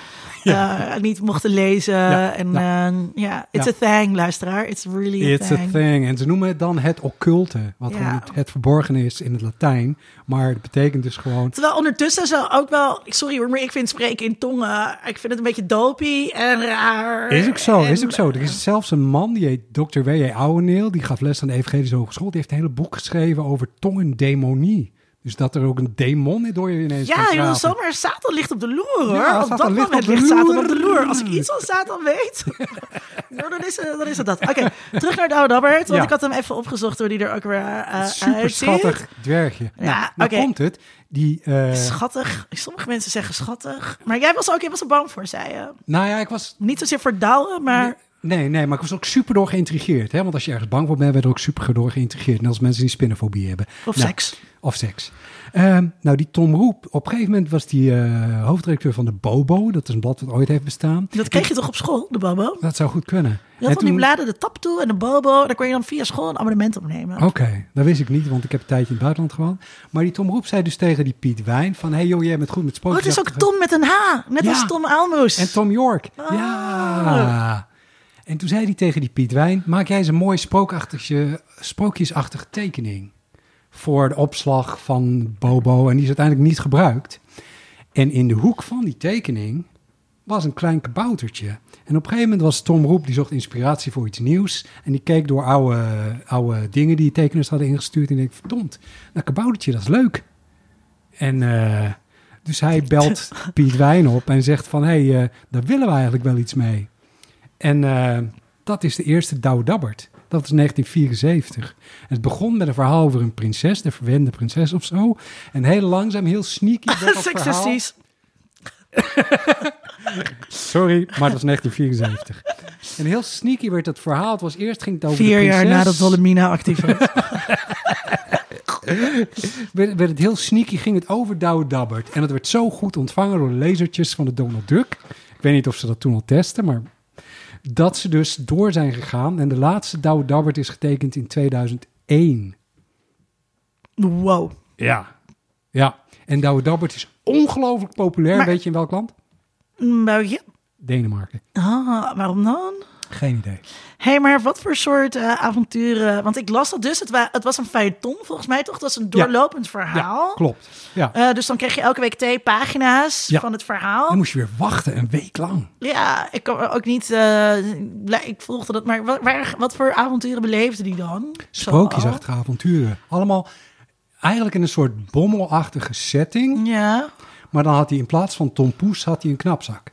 eh, niet mochten lezen. Ja, En ja. eh, ja, it's Ja. a thing, luisteraar. It's really a It's a thing. thing. En ze noemen het dan het occulte, wat Ja. gewoon het, het verborgen is in het Latijn. Maar het betekent dus gewoon... Terwijl ondertussen zo ook wel, sorry hoor, maar ik vind spreken in tongen, ik vind het een beetje dopey en raar. Is ook zo, En- is ook zo. Er is zelfs een man, die heet Dr. W.J. Ouweneel, die gaf les aan de Evangelische Hogeschool. Die heeft een hele boek geschreven over tongendemonie. Dus dat er ook een demon door je ineens Ja, joh, zomaar Satan ligt op de loer, hoor. Ja, op dat moment op de ligt Satan loer. op de loer. Als ik iets van Satan weet, nou, dan, is, het- dan is het dat. Oké, terug naar Douwe Dabbert, want Ja. ik had hem even opgezocht hoe die er ook weer uh, Super uitziet. schattig dwergje. Ja, nou, nou komt het. Die, eh, Schattig. Sommige mensen zeggen schattig. Maar jij was ook, jij was er bang voor, zei je. nou ja, ik was... Niet zozeer voor maar... Nee, nee, maar ik was ook super door geïntrigeerd. Hè? Want als je ergens bang voor bent, ben je er ook super door geïntrigeerd. Net als mensen die spinnenfobie hebben. Of Nou, seks. Of seks. Ehm, nou, die Tom Roep, op een gegeven moment was die eh, hoofdredacteur van de Bobo. Dat is een blad dat ooit heeft bestaan. Dat kreeg je toch op school, de Bobo? Dat zou goed kunnen. Je had van die bladen, de Taptoe en de Bobo. Daar kon je dan via school een abonnement opnemen. Oké, dat wist ik niet, want ik heb een tijdje in het buitenland gewoond. Maar die Tom Roep zei dus tegen die Piet Wijn van... hey joh, jij bent goed met Oh, sprookjes. het is ook Tom met een H. Net Ja. als Tom Aalmoes. En Tom York. Ah. Ja. En toen zei hij tegen die Piet Wijn... maak jij eens een mooie sprookachtige, sprookjesachtige tekening... voor de opslag van Bobo. En die is uiteindelijk niet gebruikt. En in de hoek van die tekening was een klein kaboutertje. En op een gegeven moment was Tom Roep... die zocht inspiratie voor iets nieuws. En die keek door oude, oude dingen die tekeners hadden ingestuurd. En ik verdomd, dat kaboutertje, dat is leuk. En... eh, dus hij belt Piet Wijn op en zegt van... hé, hey, eh, daar willen we eigenlijk wel iets mee. En eh, dat is de eerste Douwe Dabbert. Dat is 1974. Het begon met een verhaal over een prinses, de verwende prinses of zo. En heel langzaam, heel sneaky werd dat verhaal... Sexistisch. Sorry, maar dat was 1974. En heel sneaky werd dat verhaal. Het was eerst ging het over Vier jaar nadat Dolomina actief was. werd, werd het heel sneaky, ging het over Douwe Dabbert. En het werd zo goed ontvangen door de lezertjes van de Donald Duck. Ik weet niet of ze dat toen al testen, maar dat ze dus door zijn gegaan. En de laatste Douwe Dabbert is getekend in 2001. Wow. Ja. Ja, en Douwe Dabbert is ongelooflijk populair. Maar- Weet je in welk land? België? Denemarken. Ah, waarom dan? Geen idee. Hé, hey, maar wat voor soort eh, avonturen? Want ik las dat dus. Het, wa- het was een feuilleton, volgens mij toch? Dat was een doorlopend verhaal. Ja, klopt. Ja. Eh, dus dan kreeg je elke week twee pagina's Ja. van het verhaal. Dan moest je weer wachten, een week lang. Ja, ik kan ook niet. eh, ik volgde dat, maar wat, waar, wat voor avonturen beleefde die dan? Sprookjesachtige avonturen. Allemaal eigenlijk in een soort bommelachtige setting. Ja. Maar dan had hij in plaats van Tom Poes had hij een knapzak.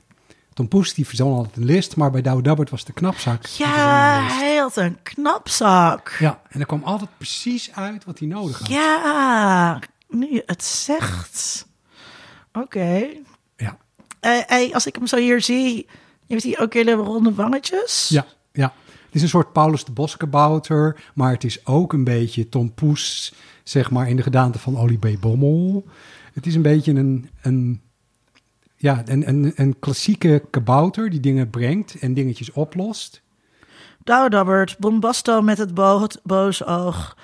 Tom Poes die verzon altijd een list, maar bij Douwe Dabbert was de knapzak. Ja, een hij had een knapzak. Ja, en er kwam altijd precies uit wat hij nodig had. Ja, nu je het zegt. Oké. Ja, Eh, hey, als ik hem zo hier zie, heeft hij ook hele ronde wangetjes. ja, ja. Het is een soort Paulus de Boskabouter, maar het is ook een beetje Tom Poes, zeg maar, in de gedaante van Ollie B. Bommel. Het is een beetje een, een, ja, een, een, een klassieke kabouter die dingen brengt en dingetjes oplost. Douwe Dabbert, Bombasto met het bo boos oog.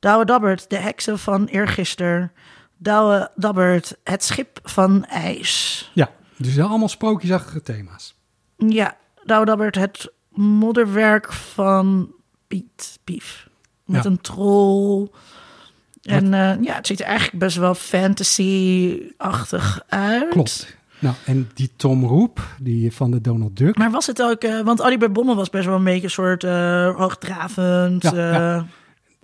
Douwe Dabbert, de heksen van eergisteren. Douwe Dabbert, het schip van ijs. Ja, dus allemaal sprookjesachtige thema's. Ja, Douwe Dabbert, het modderwerk van Piet Pief. met Ja. een troll. En eh, ja, het ziet er eigenlijk best wel fantasy-achtig uit. Klopt. Nou, en die Tom Roep, die van de Donald Duck. Maar was het ook, eh, want bij Bommel was best wel een beetje een soort eh, hoogdravend. Ja, eh, ja.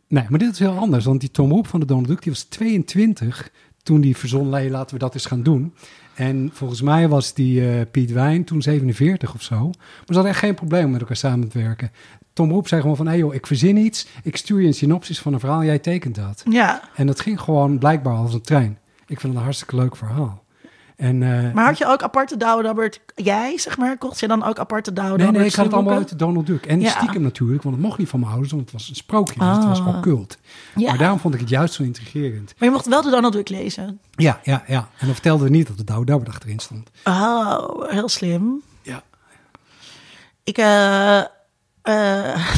Nee, maar dit is heel anders. Want die Tom Roep van de Donald Duck, die was 22 toen die verzon, "Hey, laten we dat eens gaan doen. En volgens mij was die Piet Wijn toen 47 of zo. Maar ze hadden echt geen probleem om met elkaar samen te werken. Tom Roep zei gewoon van, hé hey joh, ik verzin iets. Ik stuur je een synopsis van een verhaal jij tekent dat. ja, En dat ging gewoon blijkbaar als een trein. Ik vind het een hartstikke leuk verhaal. En, eh, maar had je ook aparte Douwe Dabbert, jij zeg maar, kocht je dan ook aparte Douwe Nee, nee, ik had het allemaal uit de Donald Duck. En Ja. stiekem natuurlijk, want het mocht niet van mijn ouders, want het was een sprookje. Dus het was Ah. occult. Ja. Maar daarom vond ik het juist zo intrigerend. Maar je mocht wel de Donald Duck lezen. Ja, ja, ja. En dan vertelden we niet dat de Douwe Dabbert achterin stond. Oh, heel slim. Ja. Ik, eh, eh,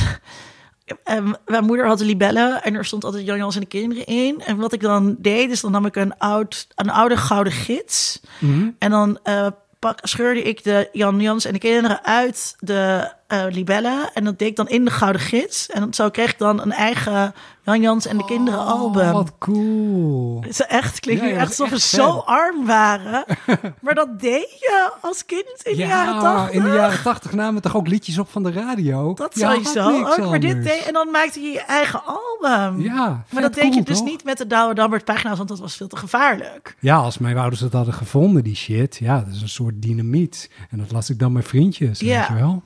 eh, mijn moeder had de libellen en er stond altijd Jan Jans en de kinderen in. En wat ik dan deed, is dan nam ik een, oud, een oude gouden gids. Mhm. En dan eh, pak, scheurde ik de Jan Jans en de kinderen uit de eh, libellen. En dat deed ik dan in de gouden gids. En zo kreeg ik dan een eigen Jan Jans en de kinderen album. Oh, wat cool. Het is echt, klinkt Ja, nu echt dat alsof we zo arm waren. maar dat deed je als kind in de jaren tachtig. in de jaren tachtig namen we toch ook liedjes op van de radio? Dat Je had sowieso. Ook, maar dit deed, en dan maakte je je eigen album. Ja, maar dat deed cool, je dus toch? niet met de Douwe Dabbert pagina's, want dat was veel te gevaarlijk. Ja, als mijn ouders het hadden gevonden, die shit. Ja, dat is een soort dynamiet. En dat las ik dan met vriendjes, Ja. weet je wel.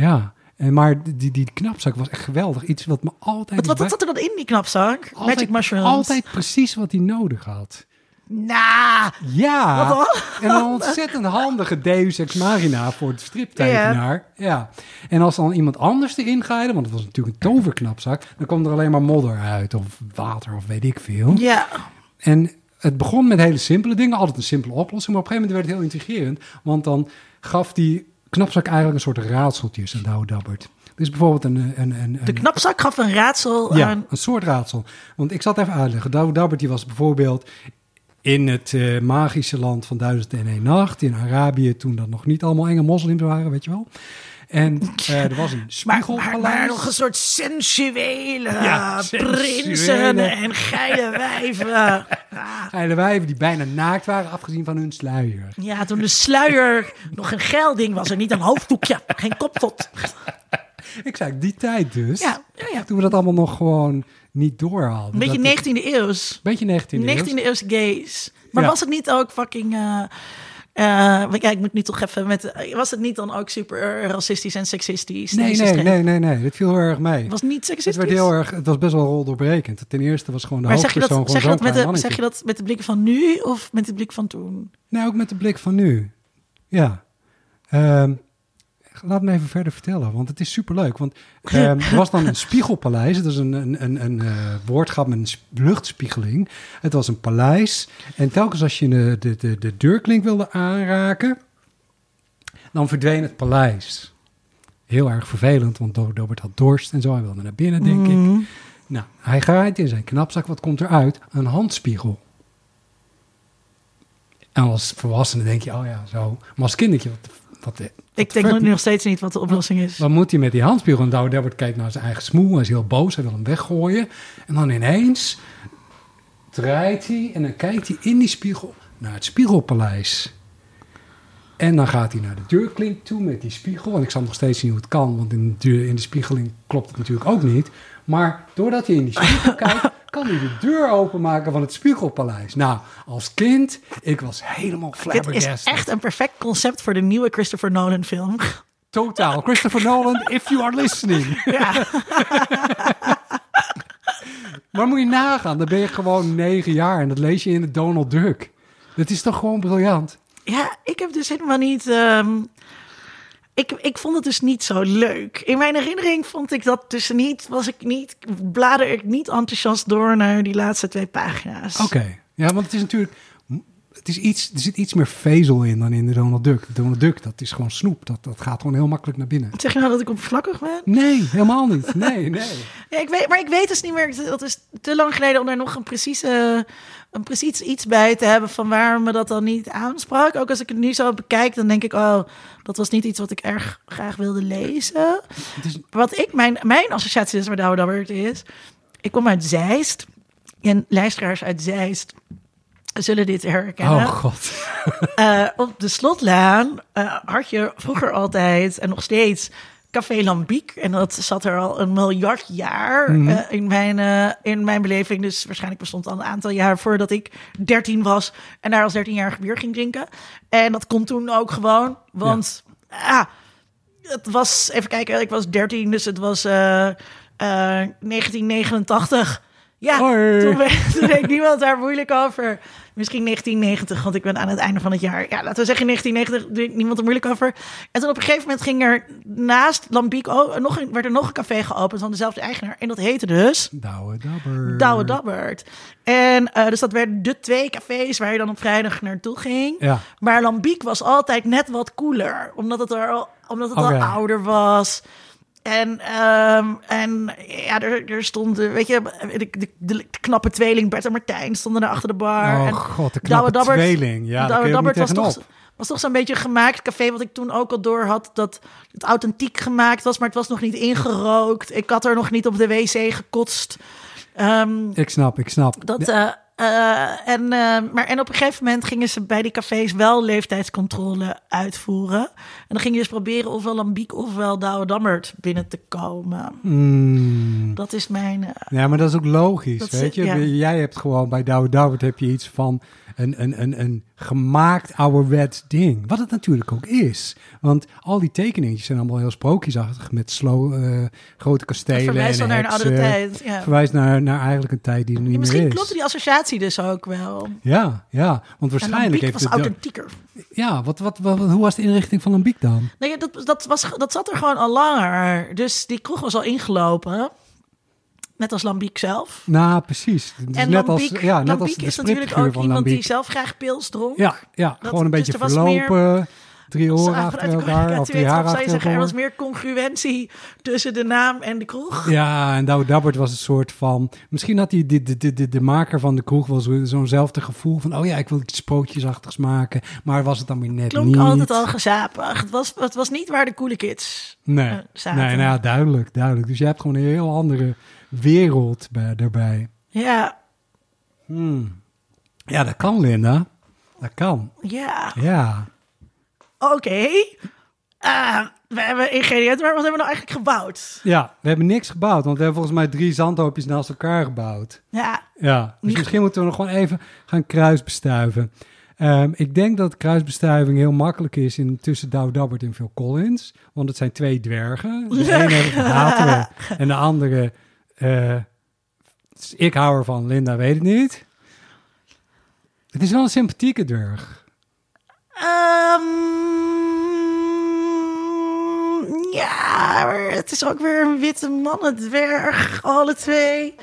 Ja, en, maar die, die, knapzak was echt geweldig. Iets wat me altijd... Wat, zat er dan in die knapzak? altijd, Magic mushrooms. Altijd precies wat hij nodig had. Nou, Ja, Wat en een ontzettend handige Deus Ex Machina voor de striptekenaar. Ja. En als dan iemand anders erin gaaide, want het was natuurlijk een toverknapzak, dan kwam er alleen maar modder uit of water of weet ik veel. ja. En het begon met hele simpele dingen, altijd een simpele oplossing, maar op een gegeven moment werd het heel intrigerend, want dan gaf die knapzak eigenlijk een soort raadseltjes aan Douwe Dabbert. Dus bijvoorbeeld een... een, een, een De knapzak gaf een raadsel ja, aan. een soort raadsel. Want ik zal het even uitleggen. Douwe Dabbert die was bijvoorbeeld in het eh, magische land van Duizend en Nacht. In Arabië, toen dat nog niet allemaal enge moslims waren, weet je wel. En eh, er was een spiegelpaleis. maar, maar nog een soort sensuele Ja, prinsen sensuele. en geile wijven. Ja. Geile wijven die bijna naakt waren, afgezien van hun sluier. Ja, toen de sluier nog een geil ding was en niet een hoofddoekje, geen koptot. Ik zei, die tijd dus. Ja, ja, ja. Toen we dat allemaal nog gewoon niet doorhaalden. Een beetje Dat het- 19e eeuws. Beetje 19e 19e eeuw. eeuwse gays. Maar Ja. was het niet ook fucking... eh eh, want ja, ik moet nu toch even met... Was het niet dan ook super racistisch en seksistisch? Nee, nee, nee, nee, nee. Dit viel heel erg mee. Het was niet Het seksistisch? werd heel erg, het was best wel roldoorbrekend. Ten eerste was gewoon de maar zeg je, hoofdpersoon dat, zeg, je dat met de, zeg je dat met de blik van nu of met de blik van toen? Nou, ook met de blik van nu. Ja. Ehm, laat me even verder vertellen, want het is superleuk. Want ehm, er was dan een spiegelpaleis. Het is een, een, een, een eh, woordgrap met een sp- luchtspiegeling. Het was een paleis. En telkens als je de, de, de, de deurklink wilde aanraken, dan verdween het paleis. Heel erg vervelend, want Dobert had dorst en zo. Hij wilde naar binnen, denk Mhm. ik. Nou, hij gaat in zijn knapzak. Wat komt eruit? Een handspiegel. En als volwassene denk je, oh ja, zo. Maar als kindertje, wat, wat Ik denk fuck- nog steeds niet wat de oplossing is. wat moet hij met die handspiegel? En Douwe Dabbert kijkt naar zijn eigen smoel. Hij is heel boos, hij wil hem weggooien. En dan ineens draait hij en dan kijkt hij in die spiegel naar het spiegelpaleis. En dan gaat hij naar de deurklink toe met die spiegel. En ik zal nog steeds zien hoe het kan, want in de, in de spiegeling klopt het natuurlijk ook niet. Maar doordat hij in die spiegel kijkt, kan hij de deur openmaken van het spiegelpaleis. Nou, als kind, ik was helemaal Dit flabbergasted. is echt een perfect concept voor de nieuwe Christopher Nolan film. Totaal. Christopher Nolan, if you are listening. Ja. Maar moet je nagaan, dan ben je gewoon negen jaar en dat lees je in de Donald Duck. Dat is toch gewoon briljant? Ja, ik heb dus helemaal niet. ehm, ik, ik vond het dus niet zo leuk. In mijn herinnering vond ik dat dus niet. Was ik niet. Blader ik niet enthousiast door naar die laatste twee pagina's. Oké. Ja, want het is natuurlijk... Het is iets, er zit iets meer vezel in dan in de Donald Duck. De Donald Duck, dat is gewoon snoep. Dat, dat gaat gewoon heel makkelijk naar binnen. Zeg je nou dat ik oppervlakkig ben? Nee, helemaal niet. Nee, nee. Ja, ik weet, maar ik weet dus niet meer. Dat is te lang geleden om daar nog een precieze. Een precies iets bij te hebben van waar me dat dan niet aansprak. Ook als ik het nu zo bekijk, dan denk ik, oh, dat was niet iets wat ik erg graag wilde lezen. Is, Wat ik, mijn, mijn associatie is met Douwe Dabbert is, ik kom uit Zeist. En luisteraars uit Zeist zullen dit herkennen. Oh god. Eh, op de Slotlaan eh, had je vroeger altijd en nog steeds Café Lambiek. En dat zat er al een miljard jaar Mhm. eh, in, mijn, eh, in mijn beleving. Dus waarschijnlijk bestond al een aantal jaar voordat ik 13 was. En daar als 13-jarige bier ging drinken. En dat kon toen ook gewoon. Want ah, het was, even kijken, ik was 13, dus het was eh, eh, 1989. Ja, Hoi. toen, toen deed niemand daar moeilijk over. Misschien 1990, want ik ben aan het einde van het jaar. Ja, laten we zeggen 1990, deed niemand er moeilijk over. En toen op een gegeven moment ging er naast Lambiek oh, nog een, werd er nog een café geopend van dezelfde eigenaar. En dat heette dus Douwe dabber. Douwe Dabbert. En eh, dus dat werden de twee cafés waar je dan op vrijdag naartoe ging. Ja. Maar Lambiek was altijd net wat cooler, omdat het, er al, omdat het al ouder was. En, ehm, en ja, er, er stonden, weet je, de, de, de knappe tweeling Bert en Martijn stonden daar achter de bar. Oh en god, de knappe Dabbert- tweeling. Ja, Douwe Dabbert was toch, was toch zo'n beetje een gemaakt café, wat ik toen ook al door had, dat het authentiek gemaakt was, maar het was nog niet ingerookt. Ik had er nog niet op de wc gekotst. Ehm, Ik snap, ik snap. dat, eh, eh, en, eh, maar, en op een gegeven moment gingen ze bij die cafés wel leeftijdscontrole uitvoeren. En dan ging je dus proberen ofwel Lambiek ofwel Douwe Dammert binnen te komen. Mm. Dat is mijn... eh, Ja, maar dat is ook logisch, weet je. ja. Jij hebt gewoon bij Douwe Dabbert heb je iets van een, een, een, een gemaakt ouderwets ding. Wat het natuurlijk ook is. Want al die tekeningetjes zijn allemaal heel sprookjesachtig met slow, eh, grote kastelen verwijst wel en naar een oudere tijd. Ja. Verwijst naar, naar eigenlijk een tijd die er niet Ja, meer misschien is. klopt die associatie dus ook wel. Ja, ja. Want waarschijnlijk heeft was het... authentieker. Ja, wat, wat, wat, hoe was de inrichting van een biek dan? Nee, dat, dat, was, dat zat er gewoon al langer. Dus die kroeg was al ingelopen. Net als Lambiek zelf. Nou, precies. Dus en net Lambiek, als, ja, net Lambiek als de is natuurlijk ook iemand die zelf graag pils dronk. Ja, ja Dat- gewoon een dus beetje er meer- verlopen. Drie oren achter elkaar. Of drie achter zeggen, er was meer congruentie tussen de naam en de kroeg. Ja, en Douwe Dabbert was een soort van... Misschien had hij de, de, de, de, de maker van de kroeg wel zo- zo'nzelfde gevoel van... Oh ja, ik wil iets sprookjesachtigs maken. Maar was het dan weer net Klonk niet. altijd al gezapig. Het was, het was niet waar de coole kids Nee, eh, zaten. nee nou duidelijk, duidelijk. Dus je hebt gewoon een heel andere wereld bij, erbij. Ja, Hmm. Ja, dat kan, Linda. Dat kan. ja. Ja. Oké. Ah, we hebben ingrediënten, maar wat hebben we nou eigenlijk gebouwd? Ja, we hebben niks gebouwd, want we hebben volgens mij drie zandhoopjes naast elkaar gebouwd. Ja, Ja, dus misschien moeten we nog gewoon even gaan kruisbestuiven. Ehm, ik denk dat kruisbestuiving heel makkelijk is in, tussen Douwe Dabbert en Phil Collins. Want het zijn twee dwergen. De ene haten we en de andere... eh, ik hou ervan, Linda weet het niet. Het is wel een sympathieke dwerg. Ehm, ja, maar het is ook weer een witte mannendwerg, alle twee.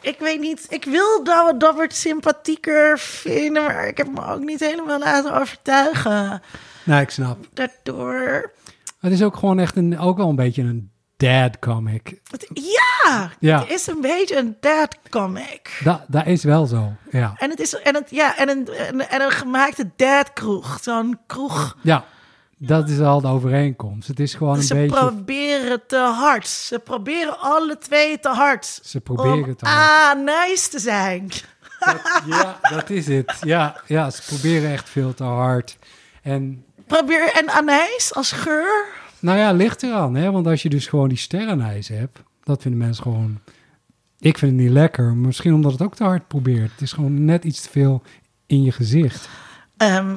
Ik weet niet, ik wil Douwe Dabbert sympathieker vinden, maar ik heb me ook niet helemaal laten overtuigen. Nou, ik snap. Daardoor, Het is ook gewoon echt een, ook wel een beetje een dad comic. ja, Ja. het is een beetje een dad comic. Dat, dat is wel zo, ja. En het is en het, ja, en een, en, en een gemaakte dad kroeg. Zo'n kroeg. Ja, dat is al de overeenkomst. Het is gewoon een Ze beetje... proberen te hard. Ze proberen alle twee te hard. Ze proberen het hard. ah, nice te zijn. Ja, dat is het. Ja, ja, ze proberen echt veel te hard. En Probeer en anijs als geur. Nou ja, ligt eraan, hè? Want als je dus gewoon die sterrenijs hebt, dat vinden mensen gewoon. Ik vind het niet lekker. Misschien omdat het ook te hard probeert. Het is gewoon net iets te veel in je gezicht. Ehm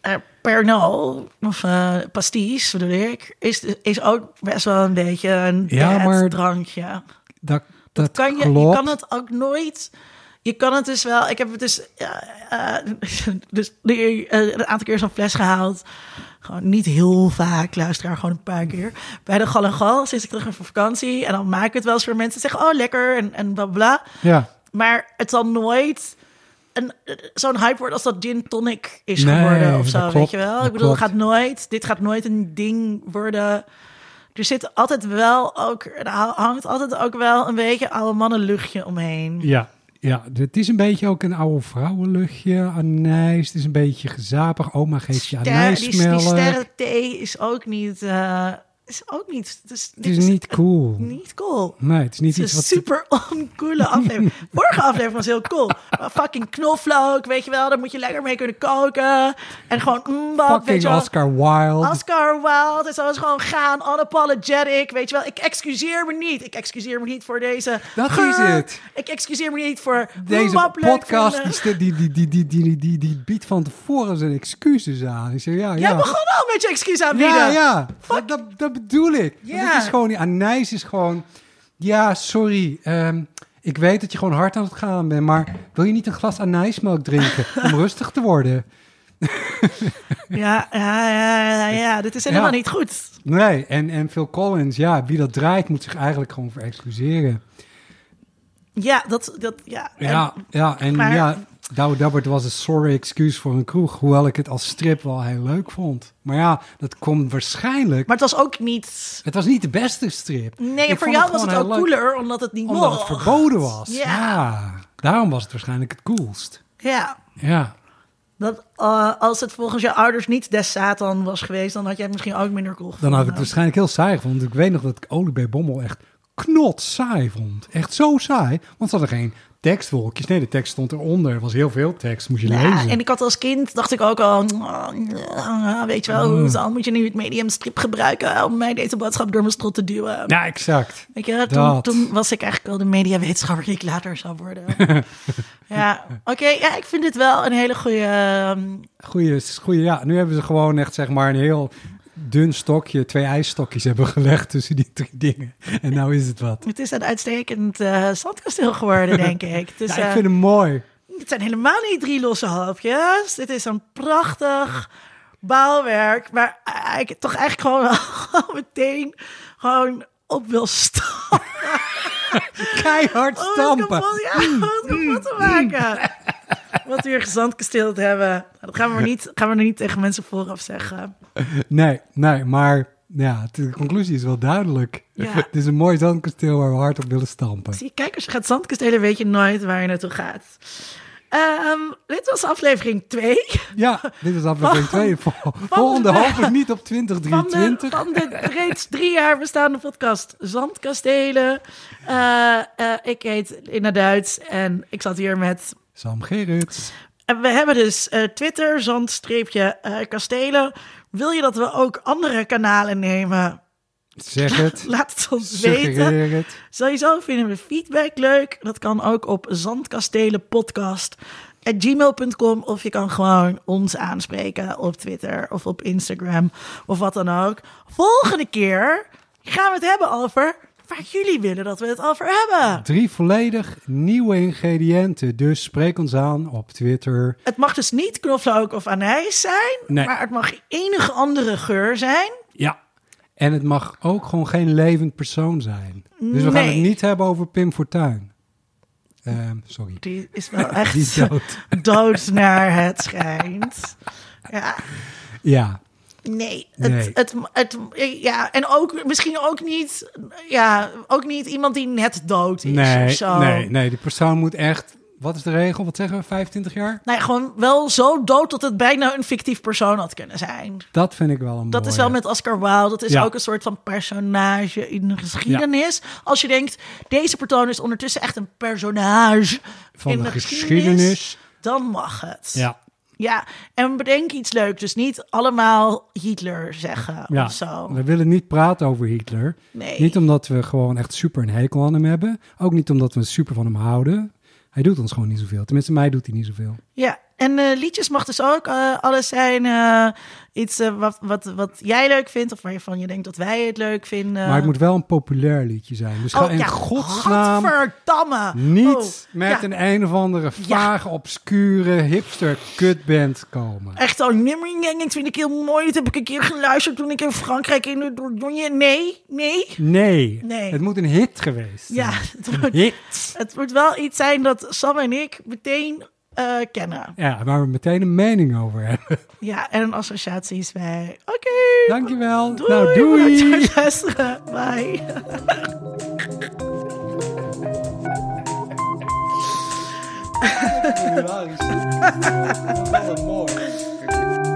eh, Pernod, of eh pastis bedoel ik, is, is ook best wel een beetje een Ja, maar- drankje. Dat, dat, kan je, klopt. je kan het ook nooit. Je kan het dus wel. Ik heb het dus, eh, dus eh, een aantal keer zo'n fles gehaald. Gewoon niet heel vaak, luisteraar, gewoon een paar keer. Bij de Gal en Gal, sinds ik terug ben van vakantie. En dan maak ik het wel eens voor mensen zeggen, oh lekker en, en bla bla. Ja, Maar het zal nooit een, zo'n hype worden als dat gin tonic is Nee, geworden of zo, weet je wel. Ik bedoel, het gaat nooit, dit gaat nooit een ding worden. Er zit altijd wel ook, er hangt altijd ook wel een beetje oude mannenluchtje omheen. ja, ja. Het is een beetje ook een oude vrouwenluchtje. Anijs. Het is een beetje gezapig. Oma geeft je Ster- die, die anijsmelk. sterrenthee is ook niet, eh, is ook niet... Het is, niet cool. Niet cool. Nee, het is niet Het iets is wat... een super oncoole aflevering. Vorige aflevering was heel cool. Maar fucking knoflook, weet je wel. Daar moet je lekker mee kunnen koken. En gewoon mbap, weet Fucking je wel. Oscar Wilde. Oscar Wilde. Is gewoon gaan, unapologetic. Weet je wel, ik excuseer me niet. Ik excuseer me niet voor deze Dat geur. is het. Ik excuseer me niet voor Deze podcast die, die, die, die, die, die, die, die biedt van tevoren zijn excuses aan. Ik zeg, ja, ja. Jij begon al met je excuus aanbieden. Ja, ja. Dat, dat bedoel ik. Ja. Is gewoon, Anijs is gewoon, ja, sorry. ehm, ik weet dat je gewoon hard aan het gaan bent, maar wil je niet een glas anijsmelk drinken om rustig te worden? Ja, ja, ja, ja. Dit is helemaal Ja. niet goed. Nee, en, en Phil Collins, ja, wie dat draait moet zich eigenlijk gewoon voor excuseren. Ja, dat, dat ja. Ja, ja, en maar- ja, Douwe Dabbert was een sorry excuus voor een kroeg, hoewel ik het als strip wel heel leuk vond. Maar ja, dat komt waarschijnlijk... Maar het was ook niet... Het was niet de beste strip. Nee, Ik voor jou was het ook leuk. cooler, omdat het niet Omdat mocht. het verboden was. Ja. Ja. Daarom was het waarschijnlijk het coolst. Ja. Ja. Dat, eh, als het volgens je ouders niet des Satan was geweest, dan had jij het misschien ook minder cool Dan had ik het waarschijnlijk heel saai gevonden. Want ik weet nog dat ik Olie bij Bommel echt knot saai vond. Echt zo saai. Want ze hadden geen tekstwolkjes. Nee, de tekst stond eronder. Er was heel veel tekst. Moest je Ja, lezen. en ik had als kind, dacht ik ook al, "Ah, weet je wel, hoe dan moet je nu het medium strip gebruiken om mij deze boodschap door mijn strot te duwen. Ja, exact. Weet je, toen, toen was ik eigenlijk al de mediawetenschapper die ik later zou worden. ja, oké, ja, ik vind dit wel een hele goede... ehm, Goeie, goeie, ja. Nu hebben ze gewoon echt zeg maar een heel dun stokje, twee ijsstokjes hebben gelegd tussen die drie dingen. En nou is het wat. het is een uitstekend eh, zandkasteel geworden, denk ik. Het, is, Ja, ik eh, vind hem mooi. het zijn helemaal niet drie losse hoopjes. Dit is een prachtig bouwwerk, waar ik toch eigenlijk gewoon meteen gewoon op wil stampen. Keihard Om het stampen. kapot, ja, om het kapot te maken. Wat we hier gezandkasteeld hebben. Nou, Dat gaan we, niet, gaan we er niet tegen mensen vooraf zeggen. Nee, nee, maar ja, de conclusie is wel duidelijk. Ja. Het is een mooi zandkasteel waar we hard op willen stampen. Zie kijk, als je gaat zandkastelen, weet je nooit waar je naartoe gaat. Ehm, dit was aflevering 2 Ja, dit is aflevering 2. Volgende de- hopelijk niet op van de, 2023. van de reeds drie jaar bestaande podcast Zandkastelen. Eh, eh, ik heet Inna Duits en ik zat hier met Sam Gerrits. En we hebben dus eh, Twitter, zandstreepje eh, kastelen. Wil je dat we ook andere kanalen nemen? Zeg het. Laat het ons weten. Het. Sowieso vinden we feedback leuk. Dat kan ook op zandkastelenpodcast.gmail.com of je kan gewoon ons aanspreken op Twitter of op Instagram of wat dan ook. Volgende keer gaan we het hebben over jullie willen dat we het over hebben. Drie volledig nieuwe ingrediënten. Dus spreek ons aan op Twitter. Het mag dus niet knoflook of anijs zijn, Nee. maar het mag enige andere geur zijn. Ja. En het mag ook gewoon geen levend persoon zijn. Dus we gaan het niet hebben over Pim Fortuyn. Ehm, sorry. Die is wel echt is dood. dood naar het schijnt. Ja, Ja. Nee. Nee. Het, het, het, ja, en ook misschien ook niet, ja, ook niet iemand die net dood is of Nee, zo. nee, nee. Die persoon moet echt... Wat is de regel? Wat zeggen we? 25 jaar? Nee, gewoon wel zo dood dat het bijna een fictief persoon had kunnen zijn. Dat vind ik wel een Dat is mooie. wel met Oscar Wilde. Dat is Ja. ook een soort van personage in de geschiedenis. Als je denkt, deze persoon is ondertussen echt een personage Van in de de, geschiedenis. dan mag het. Ja. Ja, en bedenk iets leuks. Dus niet allemaal Hitler zeggen Ja, of zo. we willen niet praten over Hitler. Nee. Niet omdat we gewoon echt super een hekel aan hem hebben. Ook niet omdat we super van hem houden. Hij doet ons gewoon niet zoveel. Tenminste, mij doet hij niet zoveel. Ja, en eh, liedjes mag dus ook eh, alles zijn. eh, iets wat, wat, wat jij leuk vindt of waarvan je denkt dat wij het leuk vinden. Maar het moet wel een populair liedje zijn. Dus ga Oh, in ja, godsnaam niet Oh, met ja. een een of andere vage, obscure hipster kutband komen. Echt zo'n nummer, dat vind ik heel mooi. Dat heb ik een keer geluisterd toen ik in Frankrijk in de. Nee, nee. Nee, Nee. het moet een hit geweest zijn. Ja, het moet, hit. het moet wel iets zijn dat Sam en ik meteen eh, kennen. Ja, waar we meteen een mening over hebben. Ja, en een associatie is bij. Oké. Dankjewel. Doei. nou, doei. Bedankt voor het luisteren. Bye. mooi.